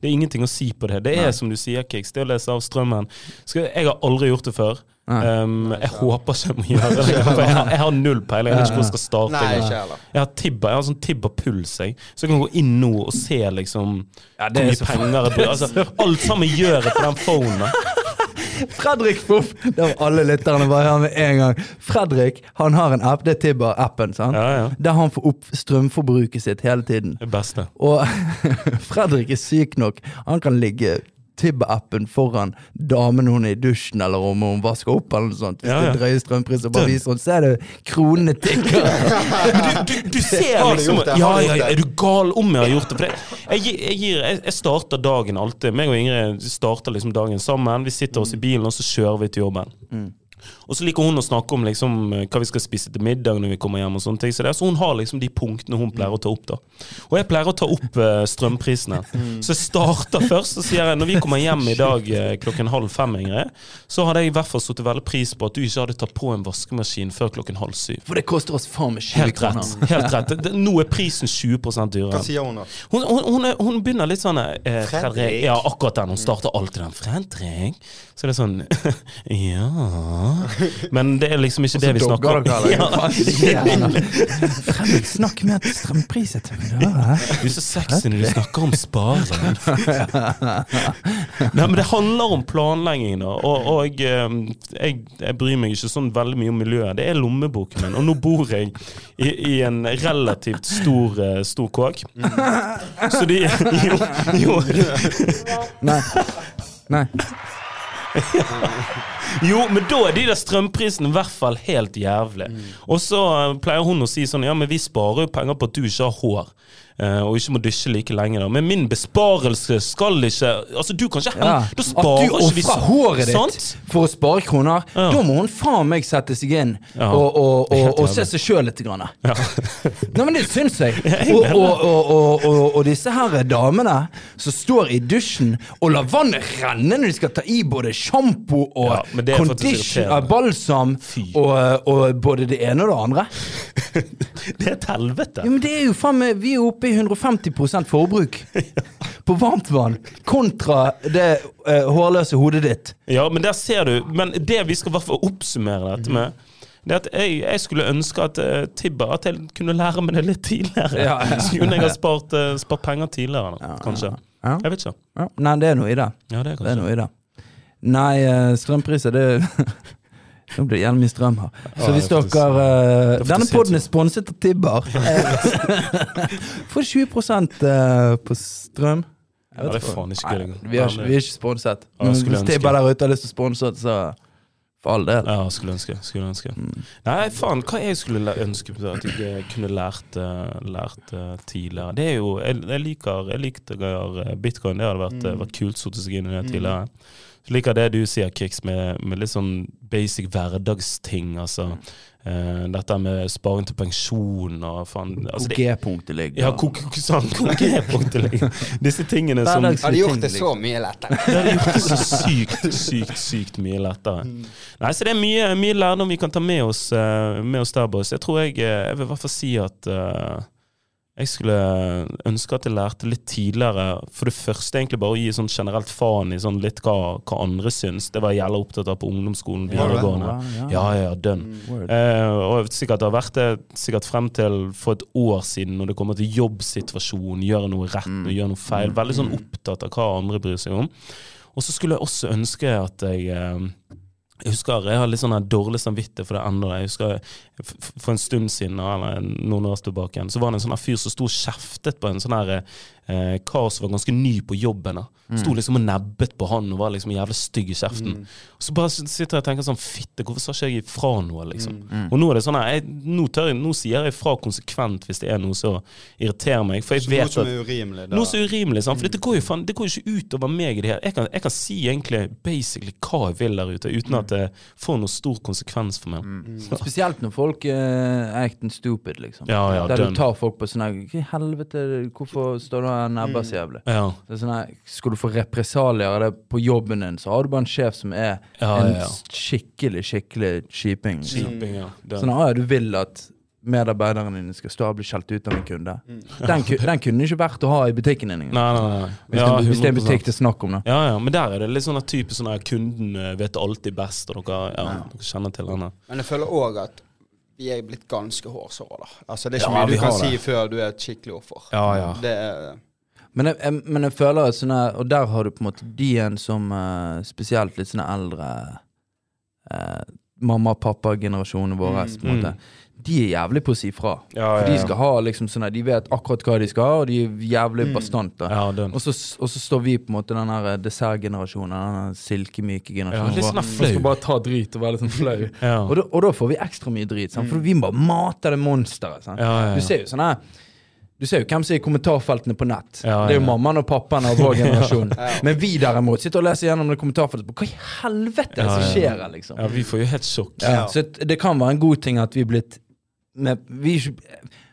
Speaker 3: det er ingenting å si på det. Det er som du sier, Kix, det å lese av strømmen. Jeg har aldri gjort det før. Um, jeg håper ikke jeg må gjøre det. For jeg, har- jeg har null peiling. Jeg vet ikke hvor jeg skal starte.
Speaker 2: Nei, ikke heller.
Speaker 3: Jeg har tibba, jeg har sånn tibba puls, jeg. Så jeg kan gå inn nå og se liksom
Speaker 1: Ja, det
Speaker 3: hvor mye
Speaker 1: så-
Speaker 3: penger jeg bruker. Altså, alt sammen gjør jeg på den phonen.
Speaker 1: Fredrik Poff! Det var alle lytterne bare her med en gang. Fredrik han har en app, det er Tibber-appen. sant?
Speaker 3: Ja, ja.
Speaker 1: Der han får opp strømforbruket sitt hele tiden.
Speaker 3: Det beste.
Speaker 1: Og Fredrik er syk nok. Han kan ligge Tibber-appen foran damen hun er i dusjen, eller om hun vasker opp, eller noe sånt. Hvis
Speaker 3: Ja,
Speaker 1: det
Speaker 3: ja.
Speaker 1: er drøye strømpriser, bare viser hun, så er det kronene tikker.
Speaker 3: Du, du, du ser liksom
Speaker 2: det?
Speaker 3: Ja, ja, er du gal om jeg har gjort det? For det, jeg, jeg, jeg, jeg starter dagen alltid. Meg og Ingrid starter liksom dagen sammen. Vi sitter oss i bilen, og så kjører vi til jobben. Og så liker hun å snakke om liksom, eh, hva vi skal spise til middag når vi kommer hjem. og sånne ting Så, det, så hun har liksom de punktene hun pleier å ta opp. da Og jeg pleier å ta opp uh, strømprisene. Så jeg starter først og sier jeg, når vi kommer hjem i dag uh, klokken halv fem, Ingrid, så hadde jeg i hvert fall satt veldig pris på at du ikke hadde tatt på en vaskemaskin før klokken halv syv.
Speaker 1: For det koster oss faen meg 20 kroner.
Speaker 3: helt rett det, Nå er prisen 20
Speaker 2: Hva sier hun da?
Speaker 3: Hun, hun, hun, er, hun begynner litt sånn eh,
Speaker 2: Fredrik?
Speaker 3: Ja, akkurat den. Hun starter alltid den. Fredrik. Så det er sånn Ja Men det er liksom ikke det vi snakker om.
Speaker 1: dere,
Speaker 3: Ja.
Speaker 1: Fredrik, snakk med et strømpris etter meg.
Speaker 3: Du er så sexy når du snakker om sparing. Nei, men det handler om planlegging, da. Og, og eh, jeg, jeg bryr meg ikke sånn veldig mye om miljøet. Det er lommeboken min. Og nå bor jeg i, i en relativt stor, eh, stor kåk. Så de Jo. jo.
Speaker 1: Nei. Nei.
Speaker 3: Jo, men da er de der strømprisene i hvert fall helt jævlig. Og så eh, pleier hun å si sånn Ja, men vi sparer jo penger på at du ikke har hår. eh, og ikke må dusje like lenge. da Men min besparelse skal ikke Altså, du kan ikke
Speaker 1: Ja.
Speaker 3: hen- Da
Speaker 1: At
Speaker 3: sparer
Speaker 1: du
Speaker 3: ikke vi
Speaker 1: ofrer håret ditt
Speaker 3: Sant?
Speaker 1: for å spare kroner,
Speaker 3: Ja.
Speaker 1: da må hun faen meg sette seg inn
Speaker 3: Ja.
Speaker 1: og, og, og, og se seg sjøl litt. Grann.
Speaker 3: Ja.
Speaker 1: Nei, men det syns jeg. Og, disse her damene som står i dusjen og lar vannet renne når de skal ta i både sjampo og
Speaker 3: Ja, men det er
Speaker 1: condition,
Speaker 3: irriterende.
Speaker 1: balsam og, og både det ene og det andre.
Speaker 3: Det er et helvete.
Speaker 1: Ja, men det er jo faen meg Vi er oppe i 150% forbruk på varmtvann kontra det uh, hårløse hodet ditt.
Speaker 3: Ja, men der ser du Men det vi skal i hvert fall oppsummere dette med, det at jeg, jeg skulle ønske at uh, Tibber At jeg kunne lære meg det litt tidligere.
Speaker 1: Ja, ja.
Speaker 3: Så kunne jeg ha spart, uh, spart penger tidligere, kanskje.
Speaker 1: Ja.
Speaker 3: Jeg vet ikke.
Speaker 1: Ja, nei, det er noe i det.
Speaker 3: Ja, det er
Speaker 1: Det er noe i det. Nei, eh, strømpriser, det Nå blir det jævlig mye strøm her. Så hvis
Speaker 3: er
Speaker 1: dere
Speaker 3: uh,
Speaker 1: Denne poden er sponset av Tibber. Får 20 eh, på strøm.
Speaker 3: Ja, det er faen ikke gøy.
Speaker 1: Vi, ikke, vi er ikke sponset. Men hvis. Tibber der ute har lyst til å sponse så for all del.
Speaker 3: Ja, skulle ønske. Skulle ønske.
Speaker 1: Mm.
Speaker 3: Nei, faen, hva jeg skulle ønske at jeg eh, kunne lært, eh, lært eh, tidligere. Det er jo Jeg, jeg liker jeg likte eh, bitcoin. Det hadde vært,
Speaker 1: Mm.
Speaker 3: eh, vært kult å sette seg inn i det tidligere. Så liker jeg det du sier, Kix, med, med litt sånn basic hverdagsting. Altså Uh, dette med sparing til pensjon og faen altså,
Speaker 1: Hvor G-punktet ligger.
Speaker 3: Ja, hvor sant, G-punktet ligger. Disse tingene som
Speaker 2: Hadde gjort det så mye lettere.
Speaker 3: det hadde gjort det så sykt, sykt, sykt mye lettere. Nei, så det er mye, mye lærdom vi kan ta med oss, uh, med oss der, boys. Jeg tror jeg, eh, jeg vil i hvert fall si at eh, jeg skulle ønske at jeg lærte litt tidligere. For det første egentlig bare å gi sånn generelt faen i sånn litt hva, hva andre syns. Det var jeg jævla opptatt av på ungdomsskolen, videregående.
Speaker 1: Ja,
Speaker 3: Ja, ja, dønn. Eh, og sikkert har vært det sikkert frem til for et år siden, når det kommer til jobbsituasjon, gjøre noe rett og gjøre noe feil. Veldig sånn opptatt av hva andre bryr seg om. Og så skulle jeg også ønske at jeg eh, jeg husker jeg har litt sånn dårlig samvittighet for det ennå. Jeg husker For en stund siden, eller noen år tilbake, så var det en sånn fyr som sto og kjeftet på en sånn her eh, kar som var ganske ny på jobben. Mm. Sto liksom og nebbet på han og var liksom jævlig stygg i kjeften. Og så bare sitter jeg og tenker sånn Fitte, hvorfor sa ikke jeg ifra noe, liksom? Og nå er det sånn her, jeg, nå, tør jeg, nå sier jeg ifra konsekvent hvis det er noe som irriterer meg. For jeg
Speaker 2: Noe
Speaker 3: vet
Speaker 2: som
Speaker 3: at
Speaker 2: er urimelig. da.
Speaker 3: noe er urimelig, sant? for det går jo faen, det går jo ikke ut over meg. i Det her. Jeg, kan, jeg kan si egentlig basically hva jeg vil der ute, uten at det får noe stor konsekvens for meg.
Speaker 1: Spesielt når folk eh, er acting stupid, liksom.
Speaker 3: Ja, ja,
Speaker 1: Der
Speaker 3: dønn.
Speaker 1: du tar folk på sånn her Hva i helvete, hvorfor står du og nebber så jævlig?
Speaker 3: Ja,
Speaker 1: Det er sånn her, Skal du få represalier av det på jobben din, så har du bare en sjef som er
Speaker 3: Ja,
Speaker 1: en
Speaker 3: ja, ja.
Speaker 1: skikkelig, skikkelig kjiping. liksom.
Speaker 3: Kjiping, ja.
Speaker 1: Sånn, ah, ja, du vil at medarbeiderne dine skal stå og bli skjelt ut av en kunde. Den, den kunne ikke vært å ha i butikken din. engang.
Speaker 3: Nei, nei, nei.
Speaker 1: Hvis,
Speaker 3: Ja,
Speaker 1: det, hvis det er en butikk det er snakk om, da.
Speaker 3: Ja, ja, men der er det litt sånn at type sånn at kunden eh, vet alltid best, og dere, ja, dere kjenner til henne.
Speaker 2: Men jeg føler òg at vi er blitt ganske hårsåre, da. Altså, det er ikke
Speaker 3: Ja,
Speaker 2: mye du kan si før du er et skikkelig offer.
Speaker 3: Ja, ja.
Speaker 2: Det er
Speaker 1: Men jeg, jeg, men jeg føler at sånne, Og der har du på en måte de en som uh, spesielt litt sånne eldre uh, mamma-pappa-generasjonen vår. på en måte. De er jævlig på å si fra.
Speaker 3: Ja,
Speaker 1: For
Speaker 3: ja,
Speaker 1: de skal ha liksom sånn De vet akkurat hva de skal ha, og de er jævlig bastante.
Speaker 3: Ja.
Speaker 1: Og så, og så står vi på en måte den her eh, dessertgenerasjonen, den silkemyke generasjonen.
Speaker 3: litt sånn flau.
Speaker 1: skal bare ta drit og være litt sånn flau.
Speaker 3: Ja.
Speaker 1: og, da, og da får vi ekstra mye drit, sant? for vi må bare mate det monsteret.
Speaker 3: Ja, ja, ja.
Speaker 1: Du ser jo sånn her du ser jo hvem som er i kommentarfeltene på nett.
Speaker 3: Ja,
Speaker 1: Det er jo mammaen og pappaen av vår generasjon. Men vi derimot sitter og leser gjennom det kommentarfeltet. Hva i helvete er det
Speaker 3: Ja,
Speaker 1: som
Speaker 3: ja.
Speaker 1: skjer her, liksom?
Speaker 3: Ja, vi får jo helt sjokk.
Speaker 1: Ja, så det kan være en god ting at vi er blitt med, vi,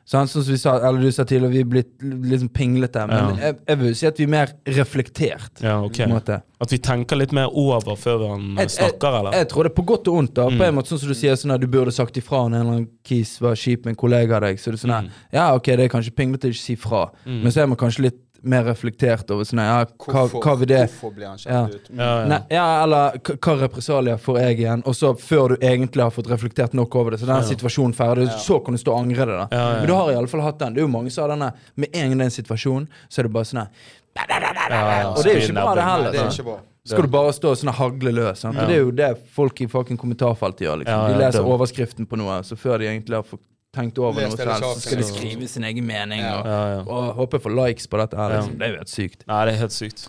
Speaker 1: Sånn som vi sa, eller du sa tidligere, vi er blitt liksom pinglete. Men
Speaker 3: Ja.
Speaker 1: jeg, jeg vil si at vi er mer reflektert.
Speaker 3: Ja, ok.
Speaker 1: På en måte.
Speaker 3: At vi tenker litt mer over før han
Speaker 1: Jeg, jeg,
Speaker 3: snakker, eller?
Speaker 1: jeg tror det er på godt og ondt. da På
Speaker 3: Mm.
Speaker 1: en måte sånn som Du sier sånn at du burde sagt ifra når en eller annen kis var kjip med en kollega av deg. Så det er sånn
Speaker 3: Mm.
Speaker 1: Ja, ok, det er kanskje pinglete å ikke si fra, men så er man kanskje litt mer reflektert over sånn ja, hva, hva vil det
Speaker 2: hvorfor blir han
Speaker 1: Ja.
Speaker 2: kjent ut? Mm.
Speaker 3: Ja, ja.
Speaker 1: Nei, ja, eller hva represalier får jeg igjen? Og så før du egentlig har fått reflektert nok over det, så den
Speaker 3: Ja.
Speaker 1: situasjonen ferdig,
Speaker 2: Ja.
Speaker 1: så kan du stå og angre det. da
Speaker 3: Ja, ja.
Speaker 1: Men du har i alle fall hatt den. Det er jo mange som har denne Med en gang det er en situasjon, så er det bare sånn
Speaker 3: Ja, ja,
Speaker 1: Og det er jo ikke bra, det heller.
Speaker 2: det er ikke bra.
Speaker 1: Skal du bare stå sånn hagle løs. Sant?
Speaker 3: Ja.
Speaker 1: Det er jo det folk i fucking kommentarfeltet gjør. liksom
Speaker 3: Ja,
Speaker 1: De leser
Speaker 3: det-
Speaker 1: overskriften på noe, så før de egentlig har fått tenkt over noe selv, så skal de skrive sin egen mening.
Speaker 2: Ja.
Speaker 1: Og,
Speaker 3: Ja, ja.
Speaker 1: og håpe for likes på dette her.
Speaker 3: Ja.
Speaker 1: Liksom. Det er jo helt sykt.
Speaker 3: Nei, det er helt sykt.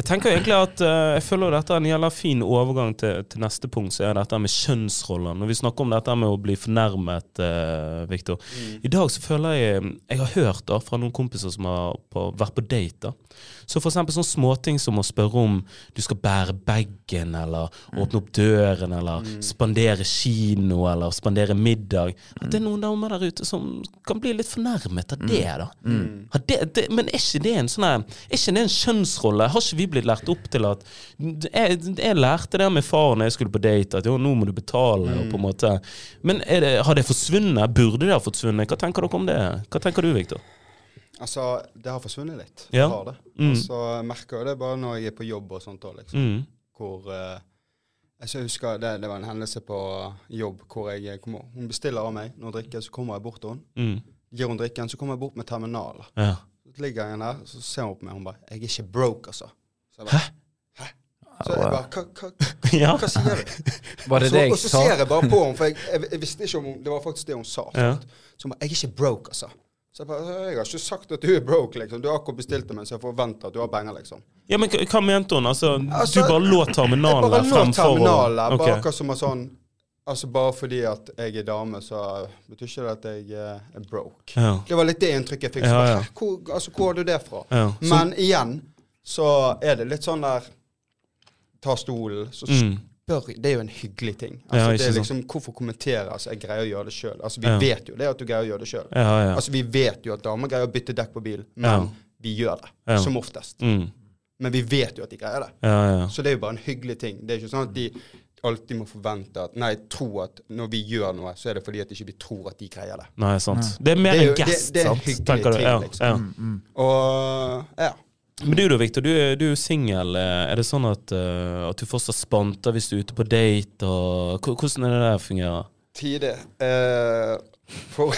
Speaker 3: Jeg tenker egentlig at uh, Jeg føler dette er en jævla fin overgang til, til neste punkt, så er dette med kjønnsroller. Når vi snakker om dette med å bli fornærmet, uh, Viktor. I dag så føler jeg Jeg har hørt da fra noen kompiser som har på, vært på date. da Så for eksempel sånne småting som å spørre om du skal bære bagen, eller åpne opp døren, eller spandere kino, eller spandere middag. At det er noen damer der ute som kan bli litt fornærmet av det. da Mm. det, det, Men er ikke det en sånn her Er ikke det en kjønnsrolle? Har ikke vi blitt lært opp til at Jeg, jeg lærte det med faren da jeg skulle på date, at jo, nå må du betale. Og på en måte Men er det, har det forsvunnet? Burde det ha forsvunnet? Hva tenker dere om det? Hva tenker du, Viktor?
Speaker 2: Altså, det har forsvunnet litt.
Speaker 3: Ja.
Speaker 2: Det har det.
Speaker 3: Mm.
Speaker 2: Og så merker jeg det bare når jeg er på jobb og sånt òg, liksom.
Speaker 3: Mm.
Speaker 2: Hvor altså, Jeg husker det, det var en hendelse på jobb hvor jeg kom Hun bestiller av meg noe drikke, så kommer jeg bort til henne.
Speaker 3: Mm.
Speaker 2: Gir hun drikken, så kommer jeg bort med terminalen.
Speaker 3: Ja.
Speaker 2: Så ligger jeg der, så ser hun på meg, og hun bare 'Jeg er ikke broke, altså'. Så jeg bare, Hæ? Så jeg bare Hva, hva,
Speaker 3: hva,
Speaker 2: hva sier du?
Speaker 1: Var det
Speaker 2: så,
Speaker 1: det
Speaker 2: og
Speaker 1: jeg
Speaker 2: så
Speaker 1: sa?
Speaker 2: ser jeg bare på henne, for jeg, jeg, jeg visste ikke om Det var faktisk det hun sa.
Speaker 3: Ja.
Speaker 2: Så hun bare 'Jeg er ikke broke, altså'. Så jeg bare 'Jeg har ikke sagt at du er broke, liksom. Du har akkurat bestilt det, mens så jeg forventer at du har penger', liksom.
Speaker 3: ja, men hva mente hun? Altså,
Speaker 2: Altså,
Speaker 3: du bare lå
Speaker 2: Jeg
Speaker 3: terminalen
Speaker 2: bare
Speaker 3: der
Speaker 2: lå
Speaker 3: fremfor
Speaker 2: terminalet, bare akkurat som en sånn Altså Bare fordi at jeg er dame, så betyr ikke det at jeg eh, er broke.
Speaker 3: Ja.
Speaker 2: Det var litt det inntrykket jeg fikk.
Speaker 3: Ja, ja.
Speaker 2: Hvor, altså, hvor har du det fra? Men igjen så er det litt sånn der Ta stolen, så
Speaker 3: Mm.
Speaker 2: Spør Det er jo en hyggelig ting. Altså,
Speaker 3: ja,
Speaker 2: det er liksom, Hvorfor kommentere? Altså, jeg greier å gjøre det sjøl. Altså, vi
Speaker 3: Ja.
Speaker 2: vet jo det at du greier å gjøre det sjøl.
Speaker 3: Ja, ja.
Speaker 2: Altså, vi vet jo at damer greier å bytte dekk på bil, men
Speaker 3: Ja.
Speaker 2: vi gjør det.
Speaker 3: Ja.
Speaker 2: Som oftest.
Speaker 3: Mm.
Speaker 2: Men vi vet jo at de greier det.
Speaker 3: Ja, ja.
Speaker 2: Så det er jo bare en hyggelig ting. Det er ikke sånn at de alltid må forvente at Nei, tro at når vi gjør noe, så er det fordi at ikke vi tror at de greier det.
Speaker 3: Nei, sant. Det er mer
Speaker 2: er
Speaker 3: en gest,
Speaker 2: det- det er en hyggelig ting,
Speaker 3: Ja,
Speaker 2: liksom.
Speaker 3: ja.
Speaker 1: Mm,
Speaker 2: Og ja.
Speaker 3: Men du da, Victor, du, er- du er jo singel. Eh, Er det sånn at, uh, at du fortsatt spanter hvis du er ute på date? Og, hvordan er det der fungerer?
Speaker 2: Tide. Uh, for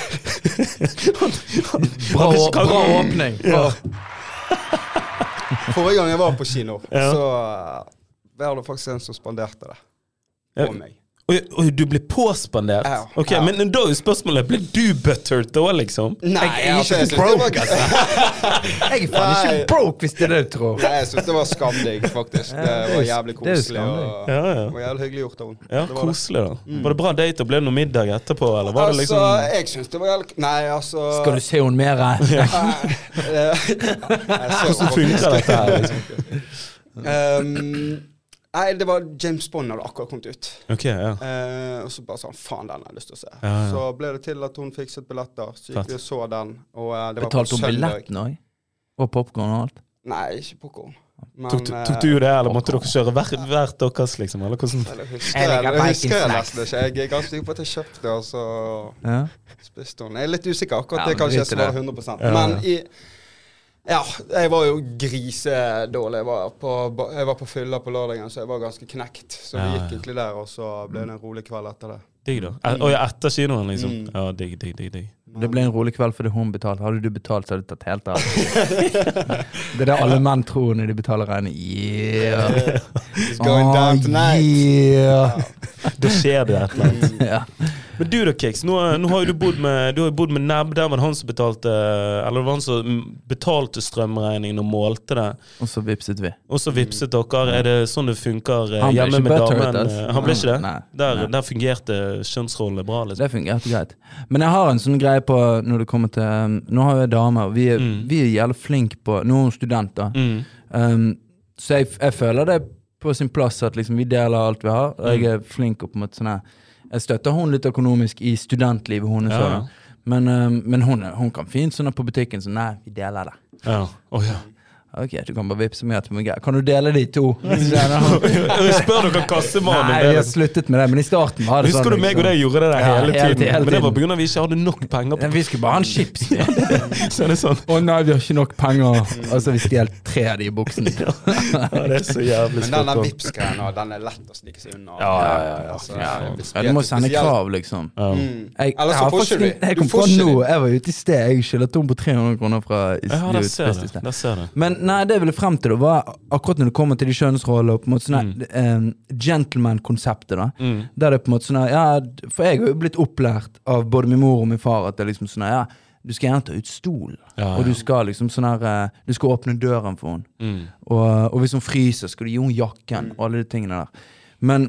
Speaker 1: Bra,
Speaker 3: Kan- kan-
Speaker 1: bra åpning. Ja.
Speaker 2: Forrige gang jeg var på kino,
Speaker 3: Ja.
Speaker 2: så uh, var det faktisk en som spanderte det
Speaker 3: Ja.
Speaker 2: på meg.
Speaker 3: Oi, oi, du ble påspandert?
Speaker 2: Ja,
Speaker 3: Ok,
Speaker 2: ja.
Speaker 3: Men da er jo spørsmålet Ble du buttered da, liksom?
Speaker 2: Nei,
Speaker 1: Jeg er
Speaker 2: altså,
Speaker 1: ikke
Speaker 2: jeg
Speaker 1: broke, altså. Jeg er faen ikke broke, hvis det er det du tror.
Speaker 2: Nei, jeg syns det var skamdigg, faktisk.
Speaker 1: Ja,
Speaker 2: Det var jævlig koselig. Og,
Speaker 3: Ja, ja.
Speaker 2: det var jævlig hyggelig gjort av henne.
Speaker 3: Ja,
Speaker 2: Det var.
Speaker 3: Koselig, da. Var det bra date, og ble det noe middag etterpå, eller var det liksom
Speaker 2: Altså, jeg syns det var jævlig Nei, altså
Speaker 1: Skal du se henne mer?
Speaker 3: Hvordan funker dette her? liksom?
Speaker 2: Um, nei, det var James Bond hadde akkurat kommet ut.
Speaker 3: Ok, ja.
Speaker 2: Eh, og så bare sånn Faen, den har jeg lyst til å se.
Speaker 3: Ja, ja.
Speaker 2: Så ble det til at hun fikset billetter. Så gikk vi og så den. Og eh, det var
Speaker 1: Betalte hun billetten òg? Og popkorn og alt?
Speaker 2: Nei, ikke popkorn. Men,
Speaker 3: Tok,
Speaker 2: eh,
Speaker 3: tok du det, eller måtte dere kjøre hvert, hver deres, liksom? Eller hvordan?
Speaker 2: Husker
Speaker 1: Jeg
Speaker 2: husker jeg nesten ikke. Jeg er ganske sikker på at jeg kjøpte det, og så
Speaker 1: Ja.
Speaker 2: spiste hun. Jeg er litt usikker. Akkurat
Speaker 1: Ja,
Speaker 2: det kan ikke jeg
Speaker 1: ikke
Speaker 2: svare 100
Speaker 3: Ja,
Speaker 2: Men i ja, jeg var jo grisedårlig. Jeg var på, jeg var på fylla på lørdagen, så jeg var ganske knekt. Så vi
Speaker 3: Ja,
Speaker 2: gikk egentlig der, og så ble det en rolig kveld etter det.
Speaker 3: Digg, da. Et, og ja, etter kinoen, liksom?
Speaker 2: Mm.
Speaker 3: Ja, digg, digg, digg. digg.
Speaker 1: Det ble en rolig kveld fordi hun betalte. Hadde du betalt, så hadde du tatt helt av. Det er det alle menn tror når de betaler regning. Yeah.
Speaker 2: It's going down tonight.
Speaker 1: Yeah.
Speaker 3: Da skjer det et eller annet. Men du da, Kix. Nå, nå har jo du bodd med, du har bodd med Nebb. Der var det han som betalte Eller det var han som betalte strømregningen og målte det.
Speaker 1: Og så vipset vi.
Speaker 3: Og så vipset dere. Er det sånn det funker eh, hjemme med damen? Eh, Han ble ikke det?
Speaker 1: Nei,
Speaker 3: Der,
Speaker 1: nei.
Speaker 3: der fungerte kjønnsrollene bra, liksom.
Speaker 1: Det fungerte greit. Men jeg har en sånn greie på når det kommer til um, Nå har jeg dame, og vi er,
Speaker 3: Mm.
Speaker 1: vi er jævlig flinke på Nå er hun student, da.
Speaker 3: Mm.
Speaker 1: Um, så jeg, jeg føler det på sin plass at liksom vi deler alt vi har. Og jeg
Speaker 3: Mm.
Speaker 1: er flink og på en måte sånn her Jeg støtter hun litt økonomisk i studentlivet hennes.
Speaker 3: Ja.
Speaker 1: Men, um, men hun, hun kan fint sånn på butikken så Nei, vi deler det.
Speaker 3: Ja. Oh, ja.
Speaker 1: Ok, du kan bare vippse meg meg. Kan du dele de to?
Speaker 3: Jeg spør dere kassemannen.
Speaker 1: Nei, vi har
Speaker 3: liksom-
Speaker 1: sluttet med det, men i starten var det
Speaker 3: Husker
Speaker 1: sånn.
Speaker 3: du meg og deg gjorde det der
Speaker 1: Ja,
Speaker 3: hele
Speaker 1: hele
Speaker 3: tiden?
Speaker 1: tiden, hele
Speaker 3: Men det var pga. at vi ikke hadde nok penger. På
Speaker 1: Vi skulle bare ha en chips.
Speaker 3: Så er det sånn
Speaker 1: Å nei, vi har ikke nok penger. Altså, vi stjal tre av de i buksen.
Speaker 3: ja, Det er så jævlig
Speaker 2: Men
Speaker 3: spot on.
Speaker 2: Vipps-greia den er lett å snike seg unna.
Speaker 3: Ja, ja, ja.
Speaker 2: Altså,
Speaker 1: Ja, du må sende krav, liksom. Jeg,
Speaker 2: Eller så får ikke du.
Speaker 1: jeg kom på nå, jeg var ute i sted. Jeg skylder Tom på 300 kroner fra
Speaker 3: der ser
Speaker 1: fest i sted.
Speaker 3: Der ser du.
Speaker 1: Men nei, det jeg ville frem til, da, var akkurat når det kommer til de kjønnsrollene og på en måte sånn
Speaker 3: Mm.
Speaker 1: eh, gentleman-konseptet. da
Speaker 3: Mm.
Speaker 1: Der det på en måte sånn ja, For jeg har jo blitt opplært av både min mor og min far at det er liksom sånn ja, du skal gjerne ta ut stolen.
Speaker 3: Ja,
Speaker 1: Og du skal liksom sånn her eh, Du skal åpne døren for henne.
Speaker 3: Mm.
Speaker 1: Og, og hvis hun fryser, skal du gi henne jakken og alle de tingene der. Men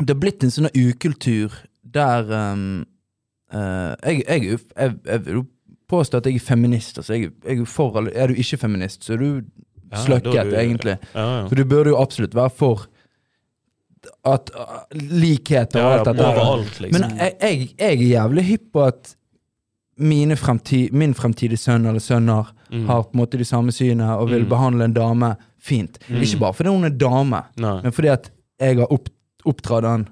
Speaker 1: det har blitt en sånn ukultur der um, uh, jeg, jeg, jeg, jeg jo påstå at jeg er feminist. Altså jeg, jeg er, for, er du ikke feminist, så er du
Speaker 3: Ja,
Speaker 1: sløkket,
Speaker 3: er du-
Speaker 1: egentlig.
Speaker 3: Ja, ja.
Speaker 1: For du burde jo absolutt være for at uh, likhet og
Speaker 3: Ja, ja,
Speaker 1: alt dette.
Speaker 3: overalt, liksom.
Speaker 1: Men jeg, jeg, jeg er jævlig hypp på at mine fremtid, min fremtidige sønn eller sønner
Speaker 3: Mm.
Speaker 1: har på en måte de samme synene og vil
Speaker 3: Mm.
Speaker 1: behandle en dame fint.
Speaker 3: Mm.
Speaker 1: Ikke bare fordi hun er dame,
Speaker 3: Nei.
Speaker 1: men fordi at jeg har opp, oppdratt han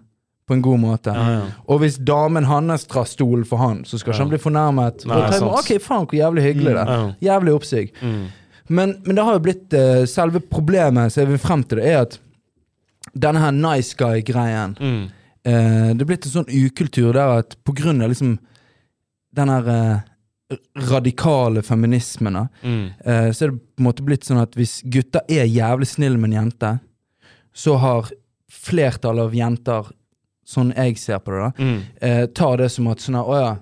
Speaker 1: på en god måte.
Speaker 3: Ja, ja.
Speaker 1: Og hvis damen hans drar stolen for han, så skal ikke
Speaker 3: Ja.
Speaker 1: han bli fornærmet.
Speaker 3: Nei,
Speaker 1: tenker ok, faen, hvor jævlig hyggelig det er.
Speaker 3: Ja.
Speaker 1: Jævlig oppsig.
Speaker 3: Mm.
Speaker 1: Men, men det har jo blitt uh, Selve problemet som jeg vil frem til, det er at denne her nice guy-greien
Speaker 3: Mm.
Speaker 1: uh, Det er blitt en sånn ukultur der at på grunn av liksom den her uh, radikale feminismen,
Speaker 3: Mm.
Speaker 1: så er det på en måte blitt sånn at hvis gutter er jævlig snille med en jente, så har flertallet av jenter, sånn jeg ser på det, da,
Speaker 3: Mm.
Speaker 1: eh, tar det som at sånn å ja,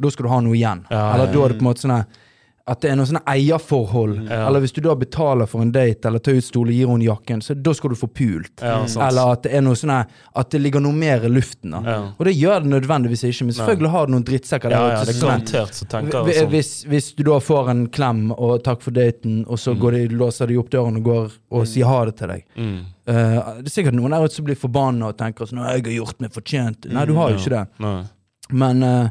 Speaker 1: da skal du ha noe igjen.
Speaker 3: Ja,
Speaker 1: Eller da er det på en måte sånn at det er noe sånne eierforhold.
Speaker 3: Ja.
Speaker 1: Eller hvis du da betaler for en date eller tar ut stol og gir henne jakken, så da skal du få pult.
Speaker 3: Ja.
Speaker 1: Eller at det er noe sånne, At det ligger noe mer i luften. da
Speaker 3: Ja.
Speaker 1: Og det gjør det nødvendigvis ikke, men selvfølgelig har du noen drittsekker der.
Speaker 3: Ja, ja, det er
Speaker 1: sånn
Speaker 3: garantert så tenker jeg sånn.
Speaker 1: hvis, hvis du da får en klem og takk for daten, og så går de, låser de opp døren og går og sier ha det til deg
Speaker 3: Mm.
Speaker 1: uh, Det er sikkert noen der ute som blir forbanna og tenker sånn 'Jeg har gjort meg fortjent'. Nei, du har jo ikke det.
Speaker 3: Nei.
Speaker 1: Men eh,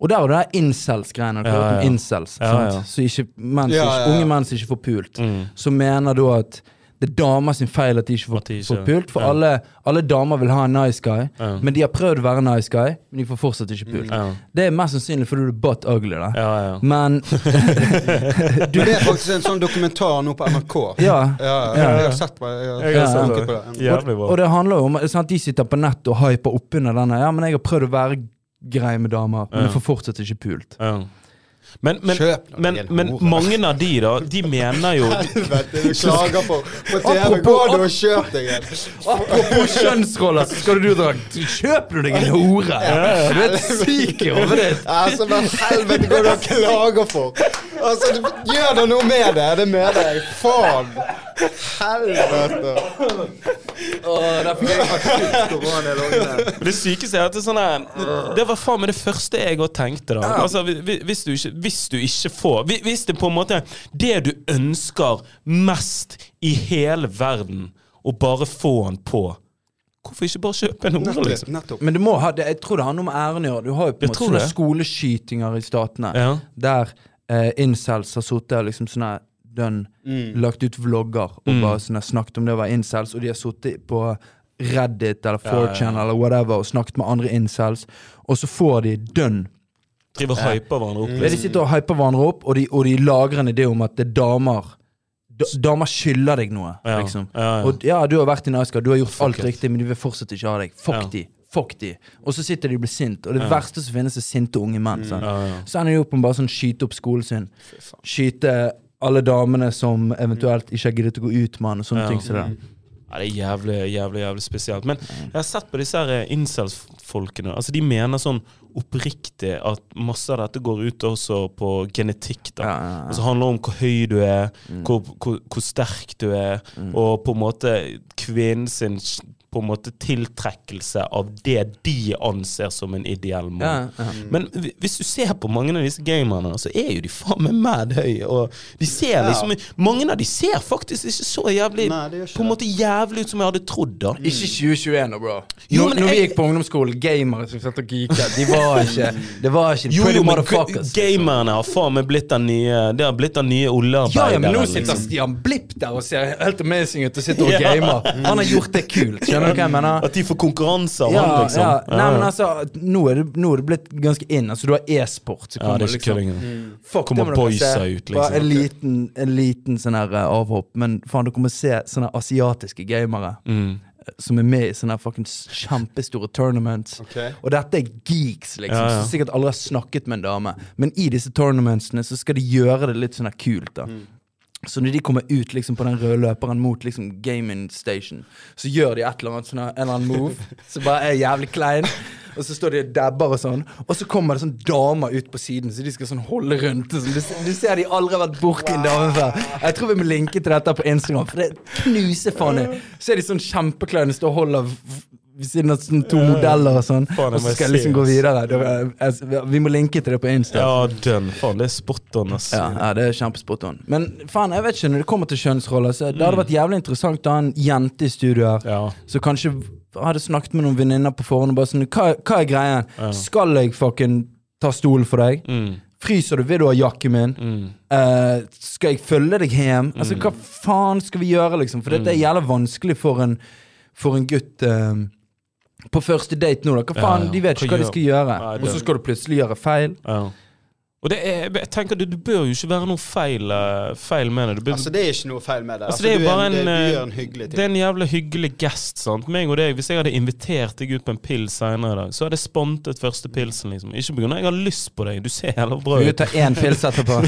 Speaker 1: Og der er det der incels-greiene.
Speaker 3: Ja, ja.
Speaker 1: incels.
Speaker 3: Ja, ja.
Speaker 1: Så ikke, mens,
Speaker 2: Ja, ja, ja.
Speaker 1: Unge menn som ikke får pult.
Speaker 3: Mm.
Speaker 1: Som mener da at det er damer sin feil at de ikke får,
Speaker 3: de ikke-
Speaker 1: får pult. For
Speaker 3: ja.
Speaker 1: alle, alle damer vil ha en nice guy,
Speaker 3: Ja.
Speaker 1: men de har prøvd å være nice guy, men de får fortsatt ikke pult.
Speaker 3: Ja.
Speaker 1: Det er mest sannsynlig fordi du er butt ugly. da
Speaker 3: Ja, ja.
Speaker 1: Men
Speaker 2: Du, det er faktisk en sånn dokumentar nå på NRK.
Speaker 1: ja.
Speaker 2: Ja,
Speaker 1: Ja.
Speaker 2: jeg har sett på det. Jeg har
Speaker 3: Jeg
Speaker 1: Ja.
Speaker 3: sett
Speaker 2: tenkt på
Speaker 3: det.
Speaker 2: det.
Speaker 1: Og, og det handler jo om sant, at de sitter på nett og hyper oppunder denne. Ja, men jeg har prøvd å være grei med damer, men jeg får fortsatt ikke pult.
Speaker 3: Ja. Men, men,
Speaker 2: Kjøp
Speaker 3: men, men mange av de, da, de mener jo
Speaker 2: Helvete, du klager på På TV.
Speaker 1: Apropos-
Speaker 2: Gå du og kjøp deg en.
Speaker 1: Apropos kjønnsroller, så skal du dra Kjøper du deg en hore? Du er syk i hodet ditt.
Speaker 2: Altså, men helvete, går du og klager for? Altså, gjør da noe med det. Det med deg. Faen. Helvete.
Speaker 1: Der fikk jeg akutt korona i lungene.
Speaker 3: Det sykeste er at det er sånn her- Det var faen meg det første jeg òg tenkte. da Altså hvi- hvi- hvis, du ikke, hvis du ikke får Hvis det på en måte Det du ønsker mest i hele verden, å bare få den på Hvorfor ikke bare kjøpe en hore, liksom?
Speaker 2: nettopp.
Speaker 1: Men du må ha, det, jeg tror det har noe med æren å gjøre. Du har jo på en måte sånne skoleskytinger i statene
Speaker 3: Ja.
Speaker 1: der eh, incels har sittet og liksom sånn her dønn lagt ut vlogger og
Speaker 3: Mm.
Speaker 1: bare sånn snakket om det å være incels, og de har sittet på Reddit eller
Speaker 3: Ja, ja,
Speaker 1: 4chan
Speaker 3: ja.
Speaker 1: eller whatever og snakket med andre incels, og så får de dønn.
Speaker 3: Driver og hyper hverandre opp.
Speaker 1: Liksom. De sitter og hyper hverandre opp, og de, og de lager en idé om at det er damer Damer skylder deg noe,
Speaker 3: Ja,
Speaker 1: liksom.
Speaker 3: ja, ja.
Speaker 1: Og ja, du har vært i Nice du har gjort
Speaker 3: Fuck
Speaker 1: alt
Speaker 3: it.
Speaker 1: riktig, men de vil fortsatt ikke ha deg. Fuck
Speaker 3: Ja.
Speaker 1: de. Fuck de. Og så sitter de og blir sint. Og det
Speaker 3: Ja.
Speaker 1: verste som finnes, er sinte unge menn.
Speaker 3: ja.
Speaker 1: Så ender de opp med bare sånn skyte opp skolen sin. Skyte alle damene som eventuelt ikke har giddet å gå ut med han, og sånne
Speaker 3: Ja.
Speaker 1: ting som det.
Speaker 3: Ja, det er jævlig, jævlig jævlig spesielt. Men jeg har sett på disse her incels-folkene. Altså, De mener sånn oppriktig at masse av dette går ut også på genetikk. da.
Speaker 1: Ja, ja.
Speaker 3: Altså handler om hvor høy du er, hvor, hvor, hvor sterk du er, og på en måte kvinnen sin på en måte tiltrekkelse av det de anser som en ideell
Speaker 1: Ja, ja.
Speaker 3: Men hvis du ser på mange av disse gamerne, så er jo de faen meg mad høye. Og de ser liksom Mange av de ser faktisk ikke så jævlig
Speaker 2: Nei, ikke
Speaker 3: På en måte jævlig ut som jeg hadde trodd, da.
Speaker 1: Ikke 2021 nå, bro.
Speaker 3: Jo,
Speaker 1: Når, når vi gikk på ungdomsskolen, gamere som satt og geeka, de var ikke Det var ikke
Speaker 3: Jo,
Speaker 1: pretty
Speaker 3: jo,
Speaker 1: motherfuckers.
Speaker 3: gamerne har faen meg blitt den nye Det har blitt den nye
Speaker 1: Ja,
Speaker 3: oljearbeideren.
Speaker 1: ja, men nå sitter
Speaker 3: liksom.
Speaker 1: Stian Blipp der og ser helt amazing ut og sitter og
Speaker 3: Ja.
Speaker 1: gamer. Han har gjort det kult. Skjønner du hva jeg mener?
Speaker 3: At de får konkurranse av
Speaker 1: Ja,
Speaker 3: han, liksom.
Speaker 1: ja. Nei, men altså, nå er, det, nå er det blitt ganske in. Altså, du har e-sport. som
Speaker 3: Ja, det er ikke
Speaker 1: liksom
Speaker 3: engang.
Speaker 1: Fuck,
Speaker 3: Kommer boysa ut, liksom.
Speaker 1: Bare En liten, en liten sånn her eh, avhopp. Men faen, dere må se sånne asiatiske gamere
Speaker 3: Mm.
Speaker 1: eh, som er med i sånne fuckings kjempestore tournaments.
Speaker 2: Okay.
Speaker 1: Og dette er geeks, liksom,
Speaker 3: Ja, ja.
Speaker 1: som sikkert aldri har snakket med en dame. Men i disse tournamentsene så skal de gjøre det litt sånn kult, da. Så når de kommer ut liksom på den røde løperen mot liksom gaming station, så gjør de et eller annet sånne, en eller annen move som bare er jævlig klein. Og så står de og dabber og sånn. Og så kommer det sånn damer ut på siden, så de skal sånn holde rundt. Sånn. Du, du ser de aldri har vært borti en dame før. Jeg tror vi må linke til dette på Instagram, for det knuser faen i. Så er de sånn kjempekleine, står og holder ved siden av sånn to modeller og sånn. Og så skal jeg liksom gå videre. Jeg- Vi må linke til det på Insta.
Speaker 3: Ja, den. Faen, det er spot on, ass.
Speaker 1: Ja, ja, det er kjempespot on. Men faen, jeg vet ikke, når det kommer til kjønnsroller, så det hadde vært jævlig interessant å ha en jente i studio her.
Speaker 3: Ja.
Speaker 1: Så kanskje hadde snakket med noen venninner på forhånd og bare sånn Hva, hva er greien? Skal jeg fucking ta stolen for deg?
Speaker 3: Mm,
Speaker 1: Fryser du? Vil du ha jakken min?
Speaker 3: mm.
Speaker 1: Uh, skal jeg følge deg hjem? Altså, hva faen skal vi gjøre, liksom? For dette er jævlig vanskelig for en, for en gutt eh, på første date nå, da. Hva faen? De vet ikke hva de skal gjøre. Og så skal du plutselig gjøre feil.
Speaker 3: Og det er, jeg tenker det, det bør jo ikke være noe feil, eh, feil med det. det bør,
Speaker 2: Altså, det er ikke noe feil med det.
Speaker 3: Altså, det er bare
Speaker 2: en,
Speaker 3: en,
Speaker 2: det,
Speaker 3: eh,
Speaker 2: du en hyggelig
Speaker 3: det er en jævla hyggelig gest. sant? Meg og deg, Hvis jeg hadde invitert deg ut på en pils senere i dag, så hadde jeg spontet første pilsen. liksom. Ikke pga. jeg har lyst på deg, du ser jævla bra
Speaker 1: Du
Speaker 3: ut.
Speaker 1: tar én pils etterpå.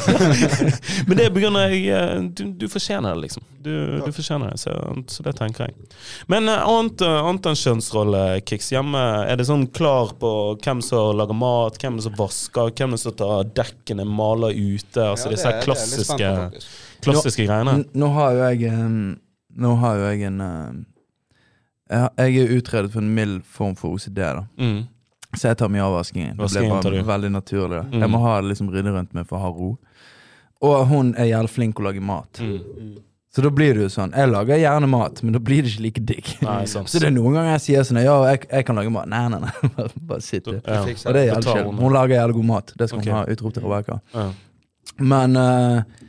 Speaker 3: Men det er pga. jeg eh, du, du fortjener det, liksom. Du, du fortjener det, så, så det tenker jeg. Men uh, annet, annet enn kjønnsrollekicks hjemme, er det sånn klar på hvem som lager mat, hvem som vasker, hvem som tar dekkene, maler ute? Altså
Speaker 2: Ja,
Speaker 3: disse
Speaker 2: det er-
Speaker 3: klassiske, klassiske, nå,
Speaker 1: greiene. Nå har jo jeg Nå har jo jeg en jeg er utredet for en mild form for OCD, da.
Speaker 3: Mm.
Speaker 1: Så jeg tar mye avvaskingen. Det ble bare veldig naturlig.
Speaker 3: Mm.
Speaker 1: Jeg må ha det liksom rydde rundt meg for å ha ro. Og hun er jævlig flink å lage mat.
Speaker 3: Mm.
Speaker 1: Så da blir det jo sånn. Jeg lager gjerne mat, men da blir det ikke like digg.
Speaker 3: Nei, sant.
Speaker 1: Så det er noen ganger jeg sier sånn Ja, jeg, jeg kan lage mat. Nei, nei, nei. Bare, bare sitt.
Speaker 3: Ja.
Speaker 1: Og det er jævlig chill.
Speaker 3: hun.
Speaker 1: Lager jævlig god mat. Det skal
Speaker 3: okay.
Speaker 1: hun ha. Utrop til Rebekka.
Speaker 3: Ja.
Speaker 1: Men uh,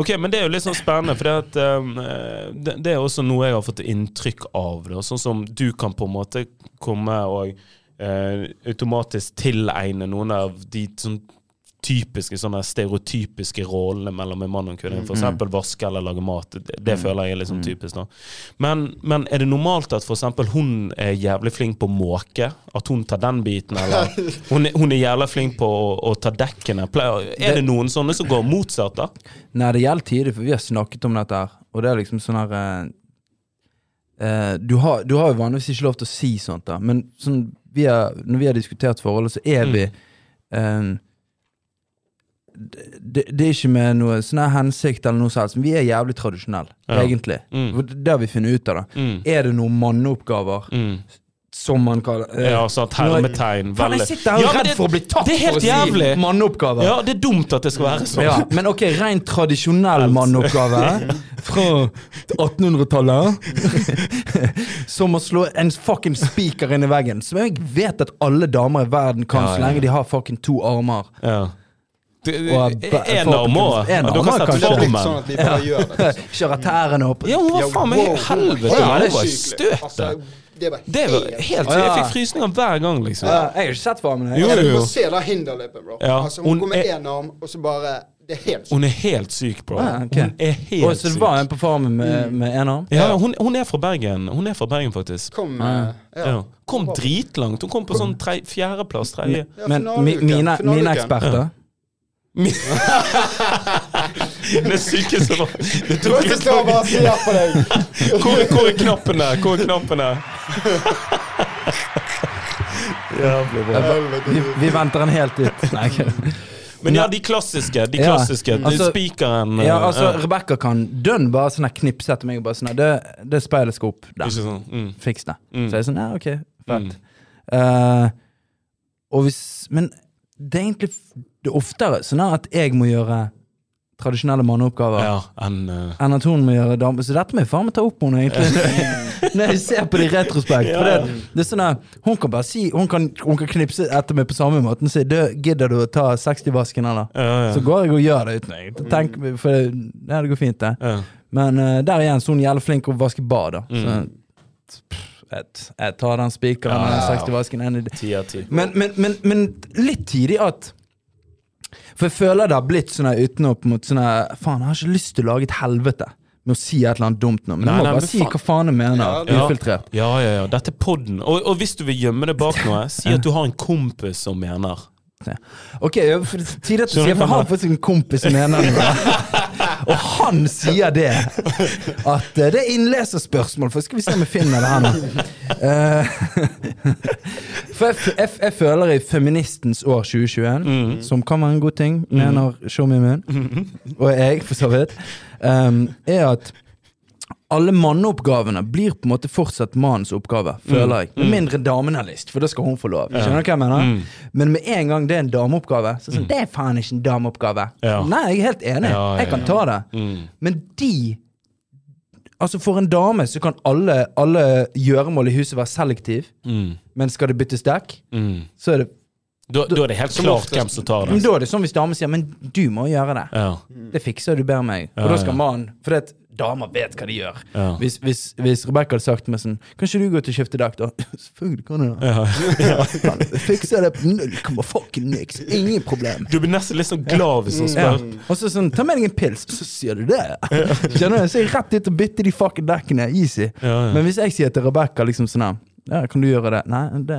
Speaker 3: Ok, men det er jo litt sånn spennende, for det, at, um, eh, det, det er også noe jeg har fått inntrykk av. Da. Sånn som du kan på en måte komme og uh, automatisk tilegne noen av de sånn typiske sånne stereotypiske rollene mellom en mann og en kvinne. For eksempel vaske eller lage mat. Det, det føler jeg er sånn typisk. da. Men, men er det normalt at eksempel hun er jævlig flink på å måke? At hun tar den biten? Eller hun, hun er jævlig flink på å, å ta dekkene? Pleier- Er det noen sånne som går motsatt, da?
Speaker 1: Nei, det gjelder tidlig, for vi har snakket om dette her. Og det er liksom sånn her eh, eh, du, har, du har jo vanligvis ikke lov til å si sånt, da. Men sånn, vi er, når vi har diskutert forholdet, så er vi eh, det, det er ikke med noe sånn hensikt eller noe sånt. Vi er jævlig tradisjonelle,
Speaker 3: Ja.
Speaker 1: egentlig.
Speaker 3: Mm.
Speaker 1: Det har vi funnet ut av. da
Speaker 3: Mm.
Speaker 1: Er det noen manneoppgaver,
Speaker 3: Mm.
Speaker 1: som man kaller eh,
Speaker 3: Ja, sånn hermetegn.
Speaker 1: Faen, jeg sitter her
Speaker 3: Ja,
Speaker 1: redd
Speaker 3: det-
Speaker 1: for å bli tatt
Speaker 3: Det er helt
Speaker 1: for å
Speaker 3: jævlig.
Speaker 1: si manneoppgaver.
Speaker 3: Ja, det er dumt at det skal være sånn.
Speaker 1: Ja, men ok, rent tradisjonell manneoppgave fra 1800-tallet. Som å slå en fucking spiker inn i veggen. Som jeg vet at alle damer i verden kan,
Speaker 3: Ja,
Speaker 1: så lenge de har fucking to armer.
Speaker 3: Ja. Det-
Speaker 1: Og ba-
Speaker 3: En
Speaker 1: folk-
Speaker 3: arm òg.
Speaker 1: Dere
Speaker 3: Du
Speaker 1: arm
Speaker 3: kan sette
Speaker 1: kanskje.
Speaker 2: Det er blitt
Speaker 3: formen.
Speaker 2: sånn det. liksom.
Speaker 1: Kjører tærne opp.
Speaker 3: Ja, hun var faen meg
Speaker 2: wow,
Speaker 3: helvete.
Speaker 1: Ja, det
Speaker 3: var i støtet.
Speaker 2: Altså, det var
Speaker 3: Det var
Speaker 2: helt
Speaker 3: helt
Speaker 1: Ja.
Speaker 3: Jeg fikk frysninger hver gang, liksom.
Speaker 1: Ja, jeg har ikke sett.
Speaker 3: Jo,
Speaker 2: Ja,
Speaker 3: jo,
Speaker 2: du må se det hinderløpet, bro.
Speaker 3: Ja,
Speaker 2: altså,
Speaker 3: hun
Speaker 2: hun går med én arm, og så bare Det er helt sykt.
Speaker 3: Hun er helt syk, bro.
Speaker 1: Ah, okay.
Speaker 3: Hun er helt
Speaker 1: Oi, så det var en
Speaker 3: syk.
Speaker 1: på farmen med, med en arm?
Speaker 3: Ja, hun, hun er fra Bergen. Hun er fra Bergen, faktisk.
Speaker 2: Kom
Speaker 1: Ja.
Speaker 2: eh,
Speaker 3: Ja. Kom dritlangt. Hun kom på sånn tre, fjerdeplass, tredje.
Speaker 2: Ja,
Speaker 1: Men mine, mine eksperter
Speaker 3: det sykeste var
Speaker 2: Du
Speaker 3: tok
Speaker 2: ikke stå og bare se på deg!
Speaker 3: Hvor, hvor er knappene? Hvor er knappene? Jævlig bra.
Speaker 1: Vi, vi venter den helt ut. Nei, ikke.
Speaker 3: Men ja, de klassiske. De
Speaker 1: Ja,
Speaker 3: klassiske.
Speaker 1: altså-
Speaker 3: Spikeren.
Speaker 1: Ja,
Speaker 3: eh,
Speaker 1: altså,
Speaker 3: ja.
Speaker 1: Rebekka kan dønn bare sånn knipse etter meg og bare sånn Det, det speilet skal opp der.
Speaker 3: Sånn. Mm.
Speaker 1: Fiks det.
Speaker 3: Mm.
Speaker 1: Så jeg er sånn, ja, ok, fett.
Speaker 3: Mm.
Speaker 1: Uh, og hvis Men det er egentlig det er oftere sånn at jeg må gjøre tradisjonelle manneoppgaver.
Speaker 3: Ja, enn
Speaker 1: uh... At hun må gjøre dame. Så dette må jeg faen meg ta opp henne, egentlig. Når jeg ser på det i retrospekt. For det, det er sånn at Hun kan bare si Hun kan, hun kan knipse etter meg på samme måten og si «Du, 'Gidder du å ta 60-vasken, eller?'
Speaker 3: ja, ja.
Speaker 1: Så går jeg og gjør det uten jeg tenk, For det, ja, det går fint, det.
Speaker 3: ja.
Speaker 1: Men uh, der igjen så er jævlig flink til å vaske bad, da. Så,
Speaker 3: Mm.
Speaker 1: pff, jeg, jeg tar den spikeren
Speaker 2: Ja,
Speaker 1: den
Speaker 2: ja, ja.
Speaker 1: 60-vasken. any day.
Speaker 3: Ti av.
Speaker 1: Men, men, men, men litt tidlig at For jeg føler det har blitt sånn her uten å på en måte sånn her Faen, jeg har ikke lyst til å lage et helvete med å si et eller annet dumt nå. Men
Speaker 3: Nei,
Speaker 1: jeg må
Speaker 3: nei,
Speaker 1: bare si
Speaker 3: faen.
Speaker 1: hva faen jeg mener.
Speaker 2: Ja,
Speaker 1: Ufiltrert.
Speaker 3: Ja, ja, ja. Dette er podden. Og, og hvis du vil gjemme det bak noe, si at du har en kompis som mener.
Speaker 1: Ok, for det er tidlig at du sier
Speaker 3: du
Speaker 1: For jeg har faktisk en kompis som mener det. Og han sier det. At uh, det er innleserspørsmål, for skal vi se om vi finner det her nå. Uh, for jeg, jeg, jeg føler i feministens år 2021,
Speaker 3: Mm.
Speaker 1: som kan være en god ting, mener Tjommi min, og jeg for så vidt, um, er at alle manneoppgavene blir på en måte fortsatt mannens oppgave, føler jeg. Med mindre damen har lyst, for da skal hun få lov. Skjønner du hva jeg mener?
Speaker 3: Mm.
Speaker 1: Men med en gang det er en dameoppgave, så det sånn, det er faen ikke en dameoppgave.
Speaker 3: Ja.
Speaker 1: Nei, jeg er helt enig.
Speaker 3: Ja, ja,
Speaker 1: Jeg kan ta det.
Speaker 3: Mm.
Speaker 1: Men de Altså For en dame så kan alle, alle gjøremål i huset være selektiv,
Speaker 3: Mm.
Speaker 1: men skal det byttes dekk,
Speaker 3: Mm.
Speaker 1: så er det
Speaker 3: Da, da er det helt klart hvem som tar
Speaker 1: Men
Speaker 3: det.
Speaker 1: da er det sånn hvis damen sier 'men du må gjøre det'.
Speaker 3: Ja.
Speaker 1: Det fikser du ber meg.
Speaker 3: Ja,
Speaker 1: Og da skal
Speaker 3: ja.
Speaker 1: mannen For det damer vet hva de gjør.
Speaker 3: Ja.
Speaker 1: Hvis, hvis, hvis Rebekka hadde sagt meg sånn 'Kan ikke du gå til å skifte dekk?' da? Selvfølgelig kan jeg det.
Speaker 3: Ja.
Speaker 1: Kan fikse det på null komma fucking niks. Ingen problem.
Speaker 3: Du blir nesten litt sånn glad hvis hun
Speaker 1: Ja.
Speaker 3: spør.
Speaker 1: Og så sånn, ta med deg en pils, så sier du det. Skjønner du? Så er jeg rett dit og bytter de fucking dekkene. Easy.
Speaker 3: Ja, ja.
Speaker 1: Men hvis jeg sier til Rebekka liksom sånn her, Ja, kan du gjøre det? Nei, det,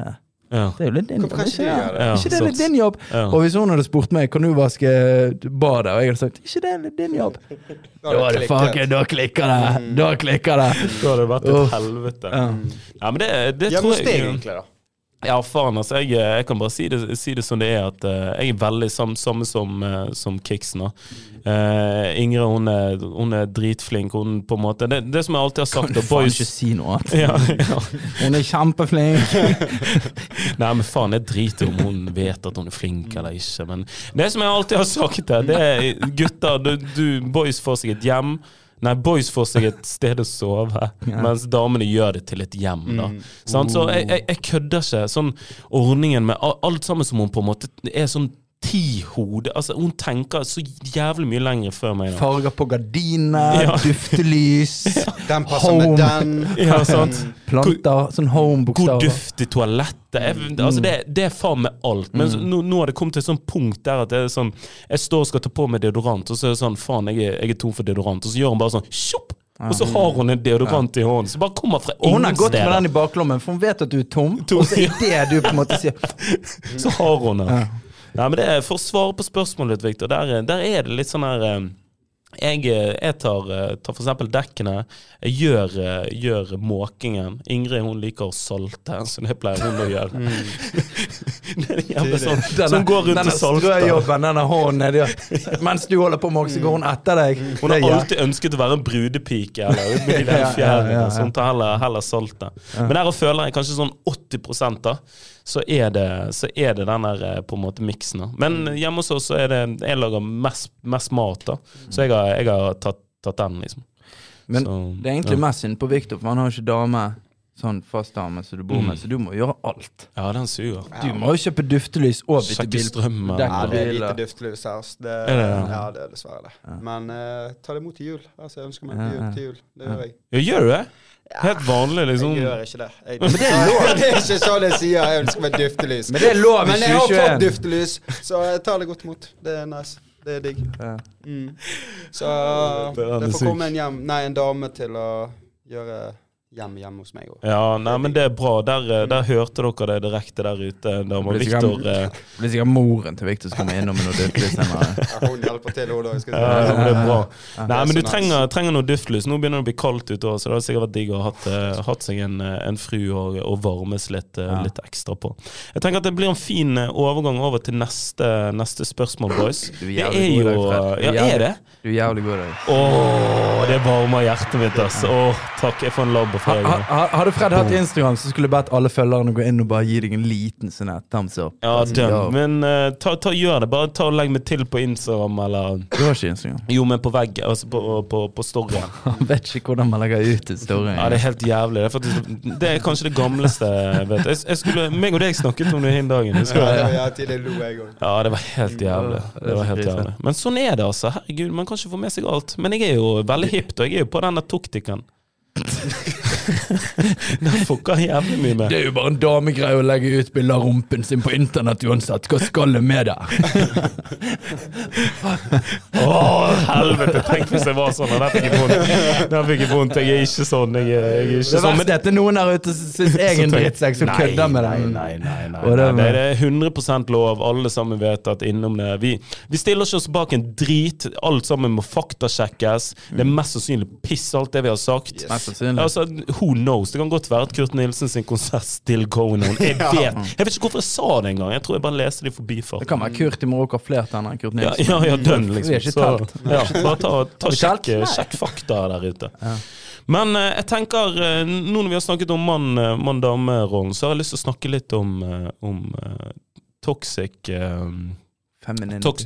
Speaker 3: Ja.
Speaker 1: det er jo litt din jobb.
Speaker 2: ikke det?
Speaker 3: Ja,
Speaker 1: ikke det er litt din jobb?
Speaker 3: Ja.
Speaker 1: Og hvis hun hadde spurt meg Kan du vaske badet, og jeg hadde sagt ikke det er litt din jobb,
Speaker 2: Da har det
Speaker 1: fucking, da klikker det. Da klikker det.
Speaker 3: Da hadde det vært et helvete.
Speaker 1: Ja.
Speaker 3: Men det, det tror jeg
Speaker 2: egentlig, da.
Speaker 3: Ja, faen, altså. Jeg, jeg kan bare si det, si det som det er, at uh, jeg er veldig sam, samme som, uh, som Kiksen. Eh, Ingrid hun er, hun er dritflink. Hun på en måte Det, det som jeg alltid har sagt
Speaker 1: Kan
Speaker 3: du
Speaker 1: faen ikke si noe annet?
Speaker 3: ja, ja.
Speaker 1: Hun er kjempeflink.
Speaker 3: Nei, men faen, jeg driter om hun vet at hun er flink eller ikke. Men det som jeg alltid har sagt, det det er gutter, du, du boys får seg et hjem. Nei, boys får seg et sted å sove,
Speaker 1: Ja.
Speaker 3: mens damene gjør det til et hjem. da Sant? Så jeg, jeg, jeg kødder ikke. Sånn ordningen med alt sammen som hun på en måte er sånn ti hode Altså, hun tenker så jævlig mye lenger før meg. da
Speaker 1: Farger på gardiner,
Speaker 3: Ja.
Speaker 1: duftelys,
Speaker 2: Den passer
Speaker 1: Home.
Speaker 2: med den.
Speaker 3: Ja, sant?
Speaker 1: planter, sånn
Speaker 3: God
Speaker 1: home-bokstaver.
Speaker 3: duft i toalettet. Jeg, altså det, det er faen meg alt. Men så, nå, nå har det kommet til et sånt punkt der at det er sånn Jeg står og skal ta på meg deodorant, og så er det sånn Faen, jeg er, jeg er tom for deodorant. Og så gjør hun bare sånn Sjopp! Og så har hun en deodorant i hånden som bare kommer fra
Speaker 1: Og hun har gått med den i baklommen, for hun vet at du er tom.
Speaker 3: Tom,
Speaker 1: Og så idet du på en måte sier
Speaker 3: Så har hun det.
Speaker 1: Ja.
Speaker 3: Nei, men det er For å svare på spørsmålet ditt, Victor, der, der er det litt sånn her eh, jeg, eh, jeg tar, eh, tar eksempel dekkene. Jeg gjør, gjør måkingen. Ingrid hun liker å salte, så det pleier hun å gjøre. det er jævlig sånn som går rundt
Speaker 1: denne
Speaker 3: og salter.
Speaker 1: strøjobben, denne hånden nedi Mens du holder på med så går hun etter deg.
Speaker 3: Hun har alltid ønsket å være en brudepike, eller med de
Speaker 1: Ja,
Speaker 3: der fjærene.
Speaker 1: ja, ja.
Speaker 3: Så hun tar heller, heller salte. Men der føler jeg kanskje sånn 80 da, så er det, så er det den der eh, på en måte miksen. Men hjemme hos oss er det Jeg lager mest, mest mat, da. Så jeg har, jeg har tatt, tatt den, liksom.
Speaker 1: Men
Speaker 3: Så,
Speaker 1: det er egentlig
Speaker 3: ja.
Speaker 1: mest synd på Victor, for han har jo ikke dame. Sånn fast dame som du bor med,
Speaker 3: Mm.
Speaker 1: så du må gjøre alt.
Speaker 3: Ja, den suger.
Speaker 1: Du må jo kjøpe duftelys og bytte
Speaker 3: Sjekke
Speaker 1: bil.
Speaker 3: strømmen.
Speaker 1: dekk
Speaker 2: Ja, det er lite duftlys her. ass. Det,
Speaker 3: Er det, ja?
Speaker 2: ja, det er dessverre det. Men eh, ta det imot til jul. Altså, jeg ønsker meg
Speaker 1: Ja,
Speaker 2: jul. Til jul. Det gjør jeg.
Speaker 3: Ja, gjør du det? Helt vanlig, liksom.
Speaker 2: Jeg gjør ikke det. Jeg, det, er det er ikke sånn jeg sier. Jeg ønsker meg duftelys.
Speaker 1: Men det er lov i
Speaker 2: Men jeg har fått
Speaker 1: 2021.
Speaker 2: duftelys, så jeg tar det godt imot. Det er nice. Det er digg.
Speaker 1: Ja.
Speaker 2: Mm. Så
Speaker 3: Det er
Speaker 2: det
Speaker 3: sykt.
Speaker 2: får komme en hjem Nei, en dame til å gjøre hjemme hjemme hos meg Også.
Speaker 3: Ja, nei, men det er bra. Der, eh, der hørte dere det direkte der ute. Må
Speaker 1: Det blir sikkert-
Speaker 3: eh,
Speaker 1: blir sikkert moren til Victor som kommer innom med noe duftlys.
Speaker 2: Hun hjelper til, hun da. skal
Speaker 3: ja,
Speaker 2: si.
Speaker 3: men det er bra. Nei, men du trenger, trenger noe duftlys. Nå begynner det å bli kaldt ute òg, så det hadde sikkert vært digg å ha hatt, eh, hatt seg en, eh, en fru og, og varmes litt, litt ekstra på. Jeg tenker at det blir en fin overgang over til neste, neste spørsmål, boys.
Speaker 1: Du er
Speaker 3: Det
Speaker 1: jævlig god i dag, Fred.
Speaker 3: Ja,
Speaker 1: er
Speaker 3: det?
Speaker 1: Du er jævlig god i dag.
Speaker 3: Å, det varmer hjertet mitt, altså. Å, takk. Jeg får en labb
Speaker 1: Ha- ha- Hadde Fred hatt Instagram, så skulle jeg bedt alle følgerne gå inn og bare gi deg en liten sånn thumbs up.
Speaker 3: Ja,
Speaker 1: Altså,
Speaker 3: Men uh, ta, ta, gjør det. Bare ta og legg meg til på Instagram, eller
Speaker 1: Du har ikke Instagram.
Speaker 3: Jo, men på vegg, altså på, på, på storyen.
Speaker 1: Han vet ikke hvordan man legger ut en story.
Speaker 3: Ja, det er helt jævlig. Det er, faktisk, det er kanskje det gamleste jeg vet. Jeg, jeg skulle, meg og deg snakket om det den dagen. Ja.
Speaker 2: Ja, ja, til det lo jeg òg.
Speaker 3: Ja, det var helt jævlig. Det var helt jævlig. Men sånn er det, altså. Herregud, man kan ikke få med seg alt. Men jeg er jo veldig hipt, og jeg er jo på denne tuktikken. Den fucker jævlig mye med.
Speaker 1: Det er jo bare en damegreie å legge ut bilder av rumpen sin på internett uansett. Hva skal det med det?
Speaker 3: Å, helvete! Tenk hvis jeg var sånn. Den Der fikk jeg vondt. Den fikk jeg vondt. Jeg er ikke sånn. Jeg er, jeg er ikke
Speaker 1: Det
Speaker 3: sånn.
Speaker 1: er er noen der ute som syns jeg er en drittsekk som kødder med deg.
Speaker 3: Nei, nei, nei.
Speaker 1: nei, det-
Speaker 3: nei, det er 100 lov. Alle sammen vet at innom det Vi, vi stiller ikke oss bak en drit. Alt sammen må faktasjekkes. Det er mest sannsynlig piss, alt det vi har sagt.
Speaker 1: Mest sannsynlig.
Speaker 3: Altså, who knows? Det kan godt være at Kurt Nilsen sin konsert still going on. Jeg vet Jeg vet ikke hvorfor jeg sa det engang. Jeg tror jeg bare leste det i forbifarten.
Speaker 1: Det kan være Kurt i Marokko har flere tenner enn Kurt Nilsen.
Speaker 3: ja, ja, dønn, liksom.
Speaker 1: Vi er ikke
Speaker 3: Så,
Speaker 1: telt.
Speaker 3: ja, bare ta, ta sjekk, sjekk fakta der ute. Men eh, jeg tenker, eh, nå når vi har snakket om mann- eh, mann-dame-rollen, så har jeg lyst til å snakke litt om, om toxic eh,
Speaker 1: Femininity.
Speaker 3: tox,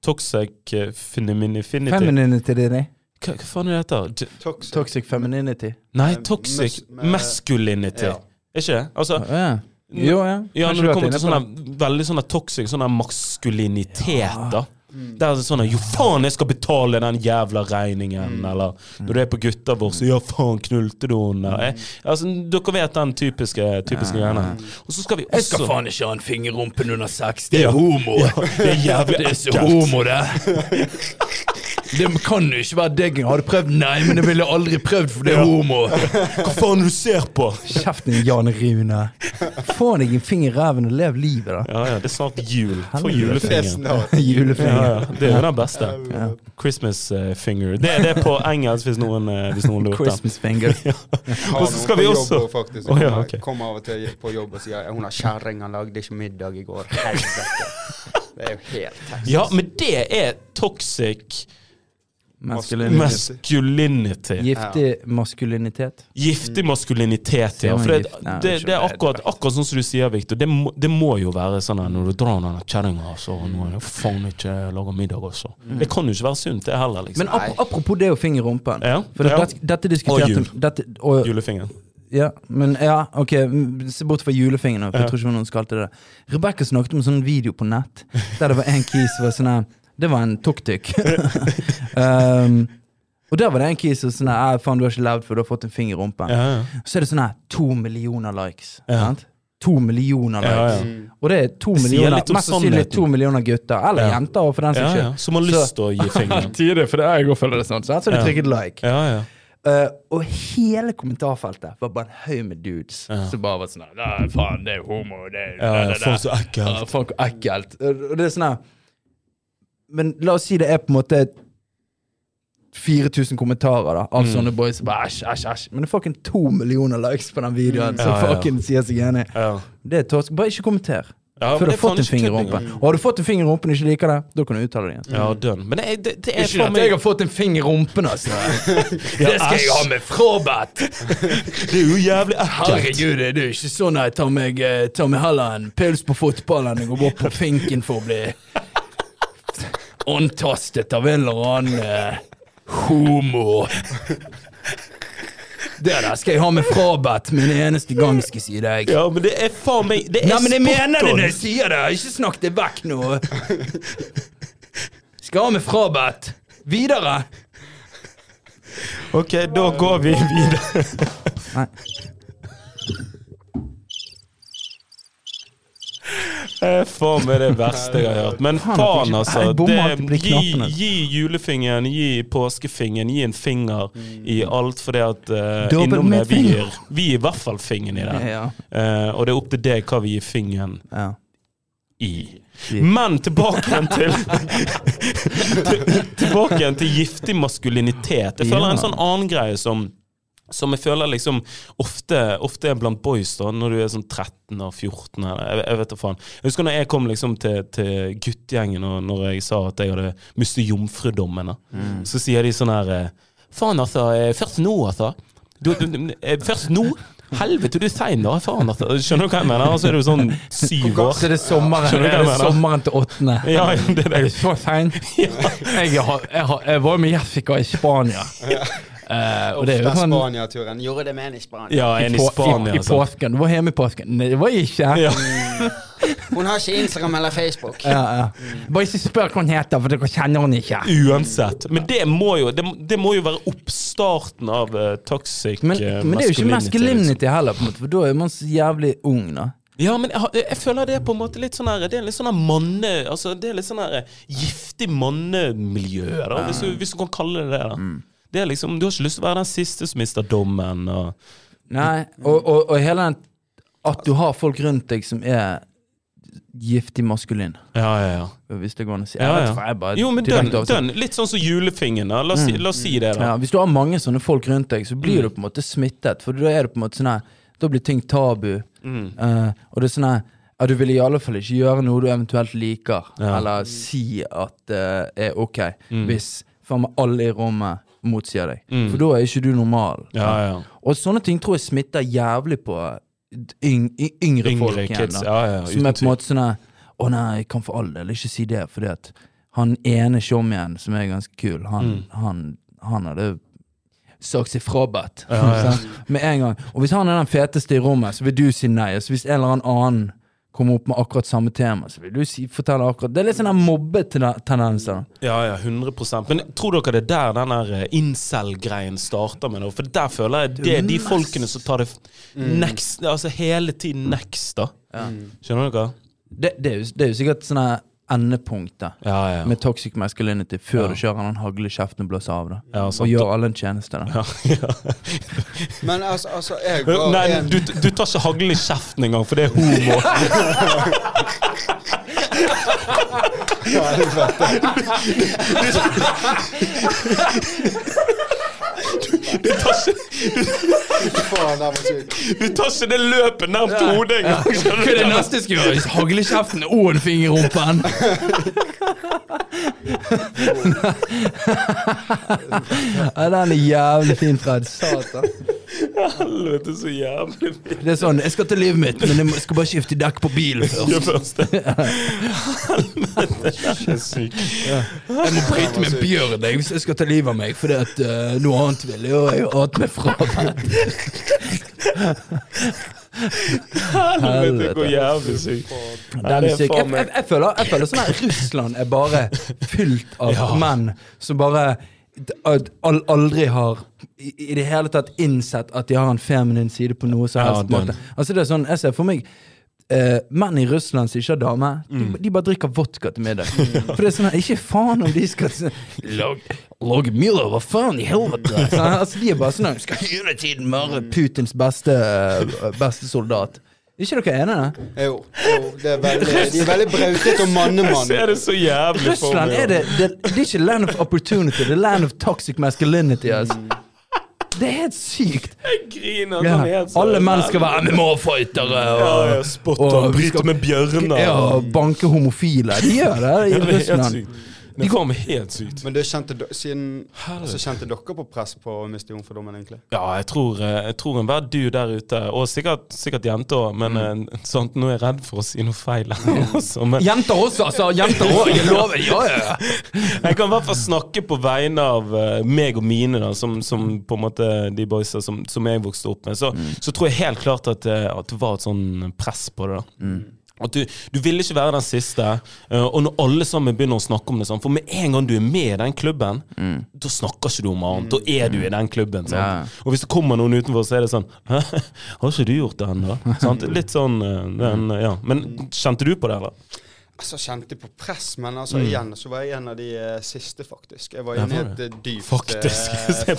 Speaker 3: Toxic uh, femininity
Speaker 1: Femininity, det er det?
Speaker 3: Hva, hva faen er det heter?
Speaker 2: Toxic.
Speaker 1: Toxic femininity.
Speaker 3: nei, toxic
Speaker 2: mus-
Speaker 3: masculinity.
Speaker 2: Ja.
Speaker 3: Er ikke det? Altså,
Speaker 1: Ja. Jo, ja.
Speaker 3: ja, når
Speaker 1: du
Speaker 3: det kommer til sånne veldig sånne toxic sånne maskuliniteter. Ja. Mm. Det er sånn at, Jo faen, jeg skal betale den jævla regningen. Eller når du er på gutta vår, så ja faen, knulte du henne? Mm. Altså, dere vet den typiske, typiske greiene. Og så skal vi også
Speaker 1: Jeg skal faen ikke ha en finger i rumpen under sex. Det
Speaker 3: Ja.
Speaker 1: er homo.
Speaker 3: Det er jævlig
Speaker 1: Det er så homo, det. Det kan jo ikke være deg. Har du prøvd? Nei, men det ville jeg aldri prøvd, for det er
Speaker 3: Ja.
Speaker 1: homo.
Speaker 3: Hva faen du ser på?
Speaker 1: Kjeften din, Jan Rune. Få deg en finger i ræven og lev livet, da.
Speaker 3: Ja, ja, det er snart jul. Få.
Speaker 2: Er
Speaker 3: julefingeren.
Speaker 2: julefinger.
Speaker 3: Ja, ja, det er jo den beste.
Speaker 1: Ja.
Speaker 3: Christmas eh, finger. Det er på engelsk, hvis noen, eh, hvis noen lurte.
Speaker 1: Christmas finger.
Speaker 2: Har
Speaker 3: Og så skal vi også-
Speaker 2: faktisk.
Speaker 3: Oh, ja,
Speaker 2: Kommer- Kommer av og til på jobb og sier hun har kjerringa lagde ikke middag i går. Helvete. Det er jo helt Texas.
Speaker 3: Ja, men det er toxic
Speaker 1: Maskulinitet.
Speaker 3: masculinity.
Speaker 1: Giftig maskulinitet.
Speaker 3: Giftig maskulinitet, ja. For det, det,
Speaker 1: det er
Speaker 3: er akkurat, akkurat sånn som du sier, Victor. Det må, det må jo være sånn at når du drar den kjerringa, så nå er det faen ikke lager middag også. Det kan jo ikke være sunt, det heller, liksom.
Speaker 1: Men ap apropos det å finger i rumpen.
Speaker 3: Ja,
Speaker 1: For det,
Speaker 3: ja.
Speaker 1: dette, dette diskuterte
Speaker 3: jul.
Speaker 1: dette, og,
Speaker 3: Julefingeren.
Speaker 1: Ja, men ja, ok, mm, se bort fra julefingeren, for
Speaker 3: Ja.
Speaker 1: jeg tror ikke noen skal til det. Rebecca snakket om en sånn video på nett, der det var en kis som var sånn her Det var en tuk-tuk. um, og der var det en kis som sånn her «Ah, Faen, du har ikke levd før du har fått en finger i rumpen.
Speaker 3: Ja, ja.
Speaker 1: Så er det sånn her to millioner likes.
Speaker 3: Ja.
Speaker 1: Sant? To millioner likes.
Speaker 3: ja.
Speaker 2: Mm.
Speaker 1: Og det er to
Speaker 3: Det
Speaker 1: millioner, mest sannsynlig to millioner gutter, eller
Speaker 3: Ja.
Speaker 1: jenter, for den saks
Speaker 3: ja.
Speaker 1: skyld.
Speaker 3: Som har lyst til å gi fingeren.
Speaker 1: Tidlig, for det er jeg òg føler det sånn. Så har
Speaker 3: du
Speaker 1: trykket like.
Speaker 3: Ja, ja.
Speaker 1: Eh, og hele kommentarfeltet var bare en haug med dudes
Speaker 3: Ja.
Speaker 1: som bare var sånn her, faen, det er homo, det er
Speaker 3: ja, ja.
Speaker 1: det, det, det.
Speaker 3: så ekkelt.
Speaker 1: Uh, folk ekkelt. Og det er sånn her Men la oss si det er på en måte 4000 kommentarer da av
Speaker 3: Mm.
Speaker 1: sånne boys bare æsj, æsj, æsj. Men det er fucking to millioner likes på den videoen, som
Speaker 3: Ja, ja.
Speaker 1: fucking sier seg enig.
Speaker 3: Ja.
Speaker 1: Det er torsk. Bare ikke kommenter.
Speaker 3: Ja,
Speaker 1: Før du har fått en finger i rumpen. Og har du fått en finger i rumpen og ikke liker det, da kan du uttale det igjen.
Speaker 3: Ja, dønn. Men det er, det, det er
Speaker 1: Ikke at jeg har fått en finger i rumpen, altså. det skal jeg ha med frabedt.
Speaker 3: Det er jo jævlig ekkelt.
Speaker 1: Herregud, det er ikke sånn at jeg tar meg, eh, tar meg heller en pils på fotballen enn å gå på finken for å bli antastet av en eller annen eh, homo. Det der skal jeg ha med frabedt med en eneste gang, skal jeg si deg.
Speaker 3: Ja, men det er faen meg Det er
Speaker 1: Nei, men jeg mener det når jeg sier det! Ikke snakk det vekk nå. Skal ha med frabedt. Videre.
Speaker 3: Ok, da går vi videre.
Speaker 1: Nei.
Speaker 3: Faen meg det verste jeg har hørt. Men
Speaker 1: Faen,
Speaker 3: altså. Det, gi, gi julefingeren, gi påskefingeren, gi en finger i alt, fordi at uh, innom det vi gir Vi gir i hvert fall fingeren i det.
Speaker 1: Ja.
Speaker 3: Eh, og det er opp til deg hva vi gir fingeren i. Men tilbake igjen til- Tilbake igjen til giftig maskulinitet. Jeg føler en sånn annen greie som som jeg føler liksom ofte, ofte er blant boys, da, når du er sånn 13 og 14 eller jeg, jeg vet da faen. Jeg husker når jeg kom liksom til, til guttegjengen, og når jeg sa at jeg hadde mistet jomfrudommen.
Speaker 1: Mm.
Speaker 3: så sier de sånn her Faen, altså. eh, Først nå, altså. Du, du, eh, først nå? Helvete, du er sein, da. Faen, altså. Skjønner du hva jeg mener? Og så er du sånn syv år.
Speaker 1: Så er det
Speaker 3: sommeren,
Speaker 1: er
Speaker 3: det
Speaker 1: sommeren til åttende.
Speaker 3: Ja, det er det.
Speaker 1: så sein? Jeg, jeg, jeg var med Jessica i Spania. Eh, og det er jo sånn
Speaker 2: Spania-turen. Gjorde det med en i Spania.
Speaker 3: Ja, en i Spania,
Speaker 1: i, i
Speaker 3: altså.
Speaker 1: påsken. Du var hjemme i påsken. Nei, det var jeg ikke.
Speaker 3: Ja.
Speaker 2: Hun har ikke Instagram eller Facebook.
Speaker 1: Ja, ja. Bare ikke spør hva hun heter, for dere kjenner henne ikke.
Speaker 3: Uansett. Men det må jo, det, det må jo være oppstarten av uh, toxic
Speaker 1: Men,
Speaker 3: uh,
Speaker 1: men det er jo ikke
Speaker 3: masculinity,
Speaker 1: liksom. heller, på en måte, for da er man så jævlig ung, da.
Speaker 3: Ja, men jeg, jeg føler det er på en måte litt sånn her Det er litt sånn her manne... Altså, det er litt sånn her giftig mannemiljø, da, hvis, du, hvis du kan kalle det det. da
Speaker 1: Mm.
Speaker 3: Det er liksom, Du har ikke lyst til å være den siste som mister dommen. Og,
Speaker 1: Nei, og, og, og hele den At du har folk rundt deg som er giftig maskulin.
Speaker 3: ja, ja, ja.
Speaker 1: Hvis det går an å si.
Speaker 3: Ja, ja.
Speaker 1: jeg bare
Speaker 3: Jo, men dønn, dønn. Litt sånn som julefingeren. La oss, si, la oss si det, da.
Speaker 1: Ja, hvis du har mange sånne folk rundt deg, så blir
Speaker 3: Mm.
Speaker 1: du på en måte smittet. For da er det på en måte sånn her Da blir ting tabu.
Speaker 3: Mm.
Speaker 1: Uh, og det er sånn her ja, Du vil i alle fall ikke gjøre noe du eventuelt liker,
Speaker 3: Ja.
Speaker 1: eller si at det er ok,
Speaker 3: Mm.
Speaker 1: hvis faen meg alle i rommet motsier deg.
Speaker 3: Mm.
Speaker 1: For da er ikke du normal.
Speaker 3: Ja, ja.
Speaker 1: Og sånne ting tror jeg smitter jævlig på yng, y- yngre, folk igjen. da.
Speaker 3: Ja, ja,
Speaker 1: Som er på en måte sånn Å nei, jeg kan for all del ikke si det, fordi at han ene showmien som er ganske kul, han, han, han hadde sagt seg frabedt.
Speaker 3: Mm.
Speaker 1: Med en gang. Og hvis han er den feteste i rommet, så vil du si nei. Og så hvis en eller annen kommer opp med akkurat samme tema, så vil du si, fortelle akkurat Det er litt sånn der mobbetendenser.
Speaker 3: Ja, ja, 100% Men tror dere det er der den der eh, incel-greien starter med? noe? For der føler jeg det er de folkene som tar det f- next, altså hele tiden next, da. Skjønner dere?
Speaker 1: Det, det, er jo, det er jo sikkert sånn her ja,
Speaker 3: Ja, ja.
Speaker 1: med toxic masculinity før
Speaker 3: Ja.
Speaker 1: du kjører den haglekjeften kjeften og blåser av. da
Speaker 3: Ja,
Speaker 1: Og gjør alle en tjeneste. da
Speaker 3: ja, ja.
Speaker 2: Men altså, altså jeg går
Speaker 3: Nei,
Speaker 2: en
Speaker 3: du, du tar ikke haglen i kjeften engang, for det er homo. Du tar ikke,
Speaker 2: Faen, det var sykt.
Speaker 3: du tar ikke det løpet nærmt hodet engang.
Speaker 1: Hva er det neste jeg skal gjøre? Hagle kjeften og en finger i rumpen! ja, den er jævlig fin, Fred. Satan.
Speaker 3: Helvete, så jævlig.
Speaker 1: Det er sånn, jeg skal til livet mitt, men jeg skal bare skifte dekk på bilen
Speaker 3: Gjør
Speaker 1: først.
Speaker 3: først det. Helvete, sykt.
Speaker 1: Jeg må bryte med bjørn jeg, hvis jeg skal ta livet av meg, for at eh, noe annet vil jeg, og jeg hater meg fra.
Speaker 3: Helvete, går jævlig sykt.
Speaker 1: Den er syk. Jeg, jeg, jeg, føler, jeg føler sånn at Russland er bare fylt av
Speaker 3: Ja.
Speaker 1: menn som bare aldri har i, i det hele tatt innsett at de har en feminin side på noe som helst
Speaker 3: ja,
Speaker 1: måte. Altså det er sånn, Jeg ser for meg Uh, menn i Russland som ikke har dame,
Speaker 3: Mm.
Speaker 1: de, de bare drikker vodka til middag. For det er sånn, Ikke faen om de skal Lag, lag Miller, hva faen i helvete? Altså, de er bare sånn Skal hele tiden være Putins beste, eh, beste soldat. Ikke dere enige?
Speaker 2: Jo, jo det er veldig, de er veldig brautete og
Speaker 3: Jeg
Speaker 2: mannemann.
Speaker 3: ser det så jævlig for
Speaker 1: Russland
Speaker 3: meg.
Speaker 1: er det, det, det er ikke land of opportunity, det er land of toxic masculinity. Altså. Det er helt sykt.
Speaker 3: Jeg griner
Speaker 1: Ja. Alle menn skal være MMA-fightere
Speaker 3: Ja,
Speaker 1: og,
Speaker 3: ja, spotte
Speaker 1: og
Speaker 3: og bryte med bjørner.
Speaker 1: ja, banke homofile. De gjør det i
Speaker 3: Ja, det er helt
Speaker 1: Russland.
Speaker 3: Det er helt sykt.
Speaker 2: Men det kjente, siden, altså, kjente dere på press på å miste jomfrudommen, egentlig?
Speaker 3: Ja, jeg tror, eh, jeg tror enhver du der ute, og sikkert, sikkert jenter òg, men
Speaker 1: Mm.
Speaker 3: sånt, nå er jeg redd for å si noe feil. også, men
Speaker 1: Jenter også, altså. Jenter òg. Jeg lover. Ja, ja, ja.
Speaker 3: jeg kan i hvert fall snakke på vegne av eh, meg og mine, da, som, som på en måte de boysa som, som jeg vokste opp med. Så,
Speaker 1: Mm.
Speaker 3: så tror jeg helt klart at, eh, at det var et sånn press på det. da At du, du vil ikke være den siste. eh, og når alle sammen begynner å snakke om det sånn For med en gang du er med i den klubben, da snakker ikke du om annet. Da er du i den klubben. Sant?
Speaker 1: Mm. Ja.
Speaker 3: Og hvis det kommer noen utenfor, så er det sånn Hæ, har ikke du gjort det ennå? Litt sånn eh, den, ja. Men kjente du på det, eller?
Speaker 2: Altså, kjente på press, men altså, igjen så var jeg en av de uh, siste, faktisk. Jeg var inne i et dypt
Speaker 3: på.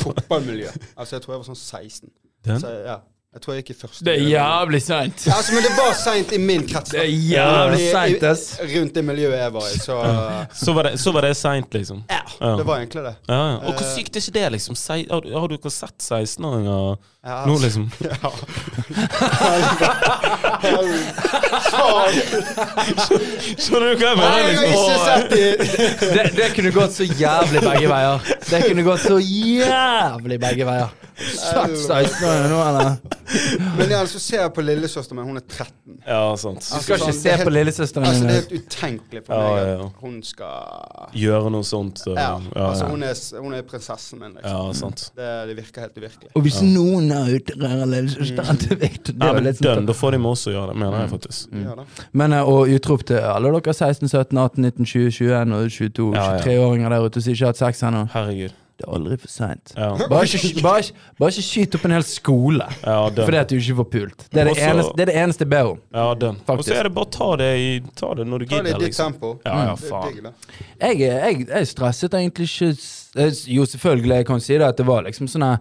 Speaker 2: fotballmiljø. Altså, jeg tror jeg var sånn 16.
Speaker 3: Den?
Speaker 2: Så, ja. Jeg tror jeg gikk i første
Speaker 1: Det er jævlig seint.
Speaker 2: Ja, altså, men det var seint i min krets.
Speaker 1: Det er jævlig
Speaker 2: I- i-
Speaker 1: seint, ass.
Speaker 2: Rundt det miljøet jeg var i, så
Speaker 3: Så var det, så var det seint, liksom.
Speaker 2: Ja,
Speaker 3: Ja.
Speaker 2: det var egentlig det.
Speaker 3: Ja, ja. Og hvor sykt er ikke det, liksom? Sei, har, du- har du ikke sett 16-åringer
Speaker 2: Ja,
Speaker 3: nå,
Speaker 2: altså.
Speaker 3: liksom?
Speaker 2: Ja.
Speaker 3: Skjønner du hva jeg mener? Liksom?
Speaker 2: det.
Speaker 1: Det, kunne gått så jævlig begge veier. Det kunne gått så jævlig begge veier. Sett 16-åringer nå, eller?
Speaker 2: Men ja, så ser jeg på lillesøsteren min, hun er 13.
Speaker 3: Ja, sant.
Speaker 1: Du skal ikke
Speaker 2: sånn,
Speaker 1: se på lillesøsteren
Speaker 2: Altså, det er helt utenkelig for meg
Speaker 3: ja,
Speaker 2: at hun skal
Speaker 3: Gjøre noe sånt. Så,
Speaker 2: Ja,
Speaker 3: ja,
Speaker 2: altså hun er, hun er prinsessen min, liksom.
Speaker 3: ja, sant.
Speaker 2: Det, det virker helt uvirkelig.
Speaker 1: Og hvis noen Victor det
Speaker 3: Ja, men
Speaker 1: sånn-
Speaker 3: dønn, da får de med oss å gjøre det, mener jeg faktisk.
Speaker 2: Mm.
Speaker 1: Men å og utrop til alle dere 16, 17, 18, 19, 20, 21 og 22,
Speaker 3: Ja, ja.
Speaker 1: 23-åringer der ute som ikke har hatt sex ennå.
Speaker 3: Herregud.
Speaker 1: Det er aldri for seint.
Speaker 3: Ja,
Speaker 1: Bare bare, bare ikke skyt opp en hel skole
Speaker 3: ja
Speaker 1: fordi at du ikke får pult. Det er det,
Speaker 3: Også-
Speaker 1: eneste, det, er det eneste jeg ber om.
Speaker 3: Ja, den. Og så er det bare å ta det, i, ta det når du
Speaker 2: Ta det i
Speaker 3: gidder,
Speaker 2: ditt
Speaker 3: liksom.
Speaker 2: tempo.
Speaker 3: Ja, ja, faen.
Speaker 1: Jeg, jeg, jeg stresset egentlig ikke eh, Jo, selvfølgelig, jeg kan si det at det var liksom sånn her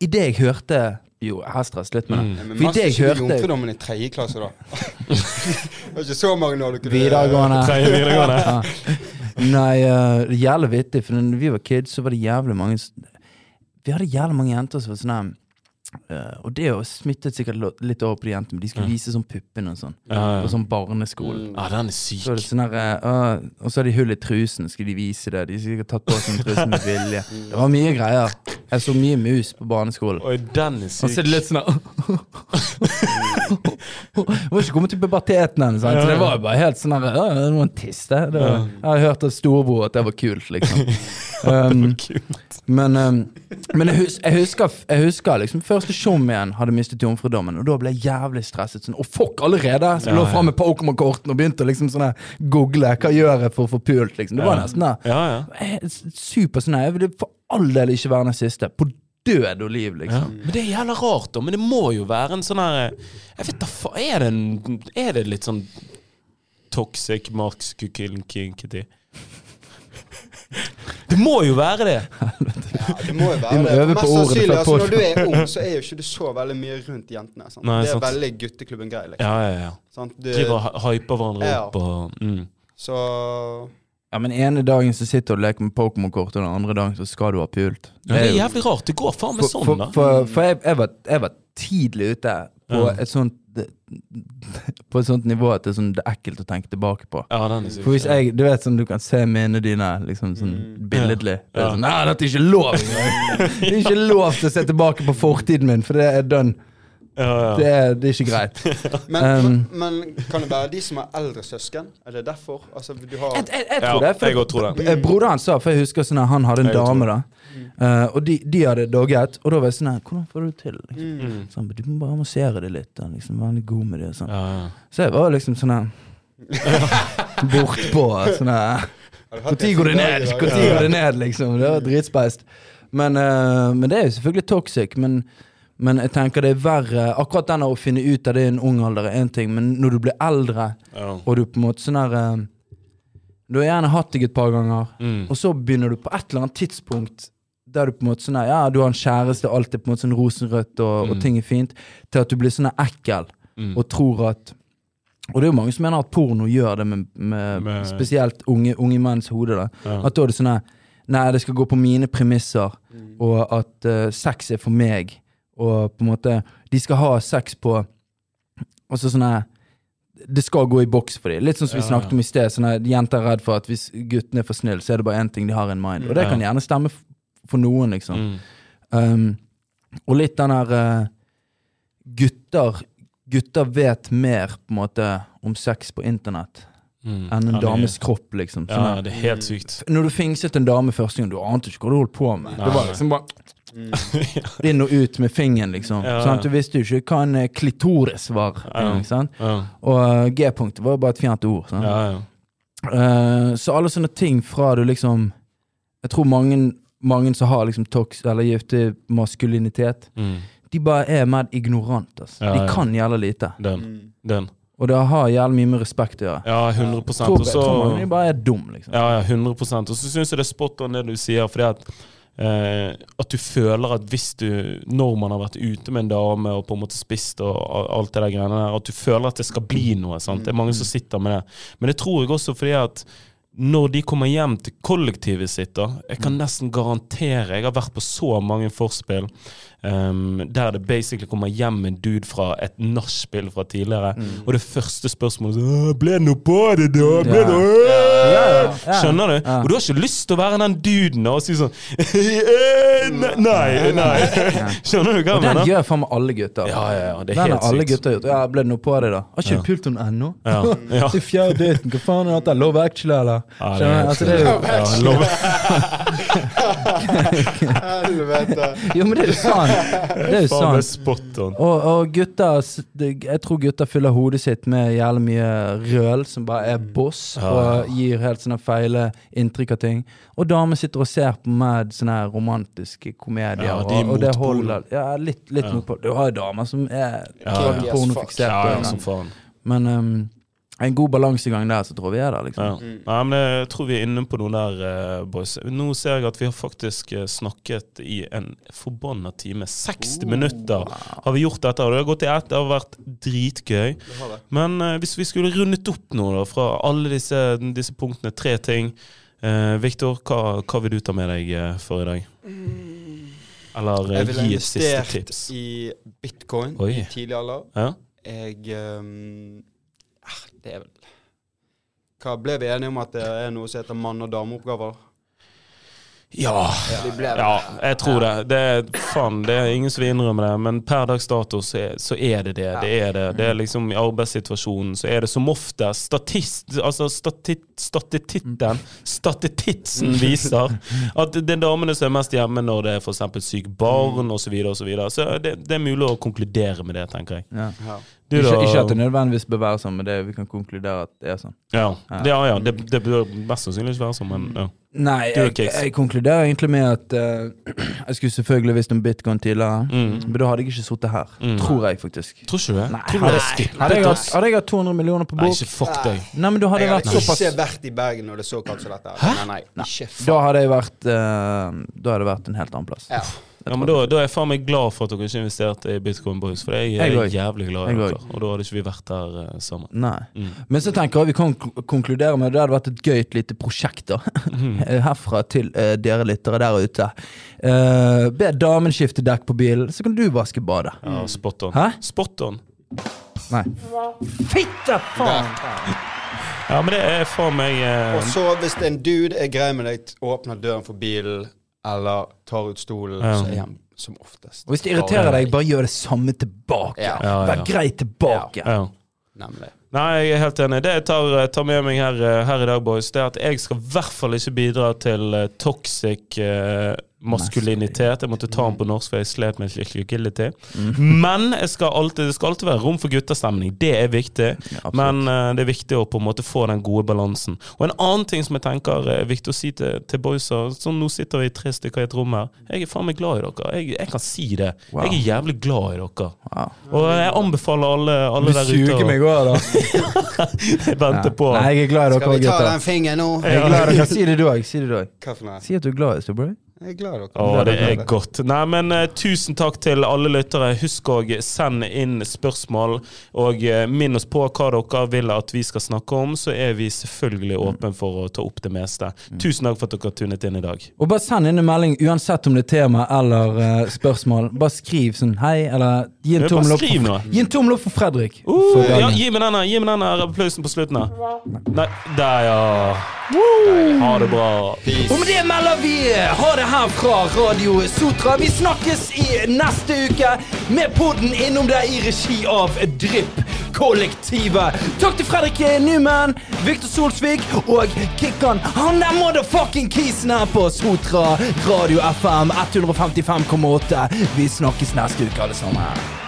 Speaker 1: Idet jeg hørte Jo, stresset litt med det.
Speaker 2: Mm. men masse ikke
Speaker 1: hørte
Speaker 2: jomfrudommen i tredje klasse, da. det var ikke så mange når du kunne
Speaker 1: videregående
Speaker 3: Tredje videregående.
Speaker 1: ja. Nei, uh, jævlig vittig, for når vi var kids, så var det jævlig mange Vi hadde jævlig mange jenter som var sånn her eh, Og det smittet sikkert litt over på de jentene, men de skulle vise sånn puppene og sånn.
Speaker 3: Ja, ja.
Speaker 1: På sånn barneskole.
Speaker 3: Ja, den er
Speaker 1: Så
Speaker 3: syk.
Speaker 1: sånn der, uh, Og så har de hull i trusen, skulle de vise det. De har sikkert tatt på seg trusen med vilje. Det var mye greier. Jeg så mye mus på barneskolen.
Speaker 3: Oi, den er
Speaker 1: Og så er
Speaker 3: syk.
Speaker 1: det litt sånn her var ikke kommet til puberteten ennå, så det var jo bare helt sånn her «Å, Det var en tiss, det. var, jeg har hørt av storebror at det var kult, liksom. Um, men um, men jeg, hus, jeg, husker, jeg husker liksom første igjen hadde mistet jomfrudommen, og da ble jeg jævlig stresset. Sånn, Å, fuck, allerede! Så jeg lå fram med Pokémon-kortene og begynte å liksom sånn her google hva gjør jeg for å få pult, liksom. Det var nesten det.
Speaker 3: Ja, ja.
Speaker 1: Er Super sånn Jeg ville for all del ikke være den siste. På død og liv,
Speaker 3: Ja.
Speaker 1: liksom.
Speaker 3: Men det er jævla rart, da. Men det må jo være en sånn her Jeg vet da faen Er det en Er det litt sånn toxic masculinity? Det må jo være det!
Speaker 2: Ja, det må jo være det. Mest sannsynlig, altså, når du er ung, så er jo ikke du så veldig mye rundt jentene. Sant?
Speaker 3: Nei,
Speaker 2: det er
Speaker 3: sant.
Speaker 2: veldig gutteklubben-grei. Liksom.
Speaker 3: Ja, ja, ja.
Speaker 2: Sant? Du,
Speaker 3: Driver og hyper hverandre
Speaker 2: Ja.
Speaker 3: opp og mm.
Speaker 2: så
Speaker 1: Ja, men ene dagen så sitter du og leker med Pokémon-kort, og den andre dagen så skal du ha pult.
Speaker 3: Ja, det er jævlig rart. Det går faen meg sånn,
Speaker 1: for,
Speaker 3: da.
Speaker 1: for, for jeg, jeg, var, jeg var tidlig ute på
Speaker 3: Ja.
Speaker 1: et sånt På et sånt nivå at det er, sånn, det er ekkelt å tenke tilbake på.
Speaker 3: Ja, er syk.
Speaker 1: For hvis jeg, Du vet sånn du kan se minnene dine liksom sånn billedlig. Det er sånn, Nei, dette er ikke lov! Det er ikke lov til å se tilbake på fortiden min, for det er done.
Speaker 3: Ja, ja.
Speaker 1: Det det er ikke greit.
Speaker 2: men,
Speaker 1: Um,
Speaker 2: men, kan det være de som har eldre søsken? Er det derfor? Altså, du har
Speaker 1: Jeg, jeg, jeg
Speaker 3: Ja,
Speaker 1: tror det. For
Speaker 3: jeg tror det.
Speaker 1: eh, Broderen hans sa, for jeg husker sånn at han hadde en
Speaker 3: Jeg
Speaker 1: dame, da. Uh, og de, de hadde dogget, og da var jeg sånn her Hvordan får du det til? Liksom?
Speaker 3: Mm.
Speaker 1: Sånn, du må bare massere det litt. Da, liksom, Være litt god med det. og Sånn.
Speaker 3: Ja, ja.
Speaker 1: Så jeg var liksom sånn her Bortpå. Sånn her Når går det ned? Når går det ned, liksom? Det var dritspeist. Men, uh, men det er jo selvfølgelig toxic. Men, men jeg tenker det er verre Akkurat den å finne ut av det i en ung alder er én ting, men når du blir eldre,
Speaker 3: ja.
Speaker 1: og du på en måte sånn her eh, Du har gjerne hatt deg et par ganger,
Speaker 3: Mm.
Speaker 1: og så begynner du på et eller annet tidspunkt der du på en måte sånn her, Ja, du har en kjæreste, alt er på en måte sånn rosenrødt, og, og
Speaker 3: Mm.
Speaker 1: ting er fint, til at du blir sånn ekkel
Speaker 3: Mm.
Speaker 1: og tror at Og det er jo mange som mener at porno gjør det med, med,
Speaker 3: Med-
Speaker 1: spesielt unge, unge menns hode. da
Speaker 3: Ja.
Speaker 1: At da er det sånn her Nei, det skal gå på mine premisser,
Speaker 2: Mm.
Speaker 1: og at uh, sex er for meg. Og på en måte De skal ha sex på Altså sånn her Det skal gå i boks for dem. Litt sånn som vi
Speaker 3: Ja,
Speaker 1: snakket om i sted. Sånn her, Jenter er redd for at hvis guttene er for snille, så er det bare én ting de har in mind. Og det kan gjerne stemme for noen, liksom.
Speaker 3: Mm.
Speaker 1: Um, og litt den her uh, gutter Gutter vet mer på en måte om sex på internett
Speaker 3: Mm.
Speaker 1: enn en
Speaker 3: Ja, det-
Speaker 1: dames kropp, liksom. Sånn
Speaker 3: Ja, det er helt sykt.
Speaker 1: Når du fingset en dame første gang, du ante ikke hva du holdt på med. Det var
Speaker 3: Nei.
Speaker 1: liksom bare inn og ut med fingeren, liksom.
Speaker 3: Ja,
Speaker 1: Sånn
Speaker 3: ja.
Speaker 1: du visste jo ikke hva en eh, klitoris var.
Speaker 3: Ja.
Speaker 1: Ikke sant?
Speaker 3: Ja,
Speaker 1: Og eh, G-punktet var jo bare et fjernt ord. Sant?
Speaker 3: ja, ja.
Speaker 1: Eh, så alle sånne ting fra du liksom Jeg tror mange, mange som har liksom tox, eller giftig maskulinitet,
Speaker 3: Mm.
Speaker 1: de bare er mer ignorant. Altså.
Speaker 3: Ja,
Speaker 1: de kan jævla lite.
Speaker 3: Den.
Speaker 2: Mm.
Speaker 3: Den.
Speaker 1: Og det har jævlig mye med respekt å gjøre.
Speaker 3: Ja, 100
Speaker 1: Jeg tror,
Speaker 3: Og
Speaker 1: jeg tror mange bare er dum, liksom.
Speaker 3: Ja, ja, 100 Og så syns jeg det er spot on det du sier, fordi at eh, At du føler at hvis du Når man har vært ute med en dame og på en måte spist og alt det der greiene der, at du føler at det skal bli noe. sant? Det er mange som sitter med det. Men det tror jeg også fordi at når de kommer hjem til kollektivet sitt, da Jeg kan nesten garantere Jeg har vært på så mange forspill um, der det basically kommer hjem en dude fra et nachspiel fra tidligere, og det første spørsmålet er sånn, Ble det noe på det, da? Ble det
Speaker 1: Ja. Ja, ja.
Speaker 3: Skjønner du?
Speaker 1: Ja.
Speaker 3: Og du har ikke lyst til å være den duden og si sånn «Eh, Nei, nei. Skjønner du hva jeg mener?
Speaker 1: den gjør faen meg alle gutter.
Speaker 3: Ja, ja, ja, det er
Speaker 1: den har
Speaker 3: helt
Speaker 1: alle
Speaker 3: sykt.
Speaker 1: gutter gjort. Ja, ble det noe på det, da? Har ikke
Speaker 3: Ja.
Speaker 1: du pult henne ennå?
Speaker 3: Ja, ja.
Speaker 1: Til fjerde daten, hva faen er dette? Love Actually, eller?
Speaker 3: Ja, det er
Speaker 1: Love
Speaker 3: Actually?
Speaker 1: Altså, det er jo
Speaker 3: Ja, lov.
Speaker 2: Helvete.
Speaker 1: Jo, men det er jo sant. Det er jo
Speaker 3: Faen, det er
Speaker 1: sant.
Speaker 3: spot on.
Speaker 1: Og, og gutter s- det- Jeg tror gutter fyller hodet sitt med jævlig mye røl som bare er boss,
Speaker 3: Ja,
Speaker 1: og gir helt sånne feile inntrykk av ting. Og damer sitter og ser på med sånne her romantiske komedier,
Speaker 3: Ja, de er
Speaker 1: og, og det holder. Ja, litt, litt
Speaker 3: Ja.
Speaker 1: Du har jo damer som er
Speaker 3: Ja, ja.
Speaker 1: pornofikserte.
Speaker 3: Ja, ja, som faen.
Speaker 1: Men um, en god balansegang der, så tror vi er der, liksom.
Speaker 3: Ja. Nei, men jeg tror vi er inne på noe der, eh, boys. Nå ser jeg at vi har faktisk eh, snakket i en forbanna time. 60 minutter har vi gjort dette. og Det har gått i ett, det har vært dritgøy.
Speaker 2: Det har det.
Speaker 3: Men uh, hvis vi skulle rundet opp noe da, fra alle disse, disse punktene, tre ting uh, Viktor, hva, hva vil du ta med deg uh, for i dag? Eller
Speaker 2: uh,
Speaker 3: gi et siste
Speaker 2: investert
Speaker 3: tips.
Speaker 2: i bitcoin
Speaker 3: Oi.
Speaker 2: i tidlig alder.
Speaker 3: Ja?
Speaker 2: Jeg ah, Det er vel Hva Ble vi enige om at det er noe som heter mann- og dameoppgaver?
Speaker 3: Ja. Ja, jeg tror det. Det er, fan, det er ingen som vil innrømme det, men per dags dato så er, så er det det. Det er det. Det er liksom I arbeidssituasjonen så er det som ofte statist, altså stati, statititten Statititsen viser at det er damene som er mest hjemme når det er f.eks. sykt barn osv. Så, videre, og så, videre. så det, det er mulig å konkludere med det, tenker jeg.
Speaker 1: Ja.
Speaker 3: Du,
Speaker 1: Ikke, ikke at det nødvendigvis bør være sånn, men det, vi kan konkludere at det er sånn.
Speaker 3: Ja, det, ja, ja det, det bør mest sannsynlig ikke være sånn, men ja.
Speaker 1: Nei, jeg, jeg konkluderer egentlig med at uh, Jeg skulle selvfølgelig visst om bitcoin tidligere,
Speaker 3: Mm.
Speaker 1: men da hadde jeg ikke sittet her.
Speaker 3: Mm.
Speaker 1: Tror jeg faktisk.
Speaker 3: Tror ikke du det?
Speaker 1: Nei, hadde,
Speaker 3: er
Speaker 1: hadde, jeg hatt, hadde jeg hatt 200 millioner på bok Nei,
Speaker 3: ikke fuck deg.
Speaker 1: Nei, men da hadde
Speaker 2: Jeg
Speaker 1: jeg vært
Speaker 2: hadde ikke vært i Bergen når det er så kaldt som dette. Nei, nei, nei.
Speaker 1: Da hadde jeg vært uh, Da hadde jeg vært en helt annen plass.
Speaker 2: Ja.
Speaker 3: Ja, men da, da er jeg faen meg glad for at dere ikke investerte i Bitcoin Boys, for jeg,
Speaker 1: Jeg
Speaker 3: er
Speaker 1: jeg
Speaker 3: jævlig glad i dere. Og da hadde ikke vi vært der uh, sammen.
Speaker 1: Nei.
Speaker 3: Mm.
Speaker 1: Men så tenker jeg vi kan konkludere med at det hadde vært et gøyt lite prosjekt da
Speaker 3: Mm.
Speaker 1: herfra til uh, dere lyttere der ute. Uh, be damen skifte dekk på bilen, så kan du vaske badet.
Speaker 3: Ja, spot on.
Speaker 1: Hæ?
Speaker 3: Spot on.
Speaker 1: Nei. Fitte faen!
Speaker 3: Ja, men det er faen meg
Speaker 2: Og så hvis en dude er grei med deg, åpner døren for bilen eller tar ut stolen,
Speaker 3: Ja.
Speaker 2: så er han som oftest
Speaker 1: Og hvis det irriterer deg, bare gjør det samme tilbake.
Speaker 2: Ja.
Speaker 3: Ja, ja.
Speaker 1: Vær grei tilbake.
Speaker 3: ja.
Speaker 2: Nemlig.
Speaker 3: Nei, jeg er helt enig. Det jeg tar, tar med meg her, eh, her i dag, boys, det er at jeg skal i hvert fall ikke bidra til eh, toxic uh, maskulinitet. Jeg måtte ta den på norsk, for jeg slet med agility. Men jeg skal alltid, det skal alltid være rom for guttastemning. Det er viktig. Men uh, det er viktig å på en måte få den gode balansen. Og en annen ting som jeg tenker er viktig å si til, til boysa Sånn nå sitter vi tre stykker i et rom her. Jeg er faen meg glad i dere. Jeg, jeg kan si det.
Speaker 1: Wow.
Speaker 3: Jeg er jævlig glad i dere.
Speaker 1: Wow.
Speaker 3: Og jeg anbefaler alle, alle der ute
Speaker 1: Du
Speaker 3: suger
Speaker 1: meg òg, da.
Speaker 3: Jeg venter på
Speaker 1: Nei, jeg er glad i
Speaker 2: Skal
Speaker 1: dere,
Speaker 2: vi ta
Speaker 1: gutter.
Speaker 2: den fingeren nå?
Speaker 1: Jeg er glad i dere. Si det du òg. Si òg. Si at du er glad i oss, bro.
Speaker 2: Jeg er glad dere.
Speaker 3: Å, det er godt. Nei, men uh, Tusen takk til alle lyttere. Husk å sende inn spørsmål. Og uh, minn oss på hva dere vil at vi skal snakke om, så er vi selvfølgelig åpne for å ta opp det meste. Tusen takk for at dere har tunet inn i dag.
Speaker 1: Og bare send inn en melding uansett om det er tema eller uh, spørsmål. Bare skriv sånn hei, eller gi en
Speaker 3: Ja,
Speaker 1: tommel opp. for- Gi en tommel opp for Fredrik.
Speaker 3: Uh,
Speaker 1: For
Speaker 3: ja, gi meg denne gi meg denne applausen på slutten her. Nei, der, ja. Ha det bra.
Speaker 1: Og med det melder vi ha det her fra Radio Sotra. Vi snakkes i neste uke med podden innom deg i regi av Drypp. kollektivet. Takk til Fredrik Nyman, Viktor Solsvik og Kikkan. Han der motherfucking kisen her på Sotra Radio FM 155,8. Vi snakkes neste uke, alle sammen.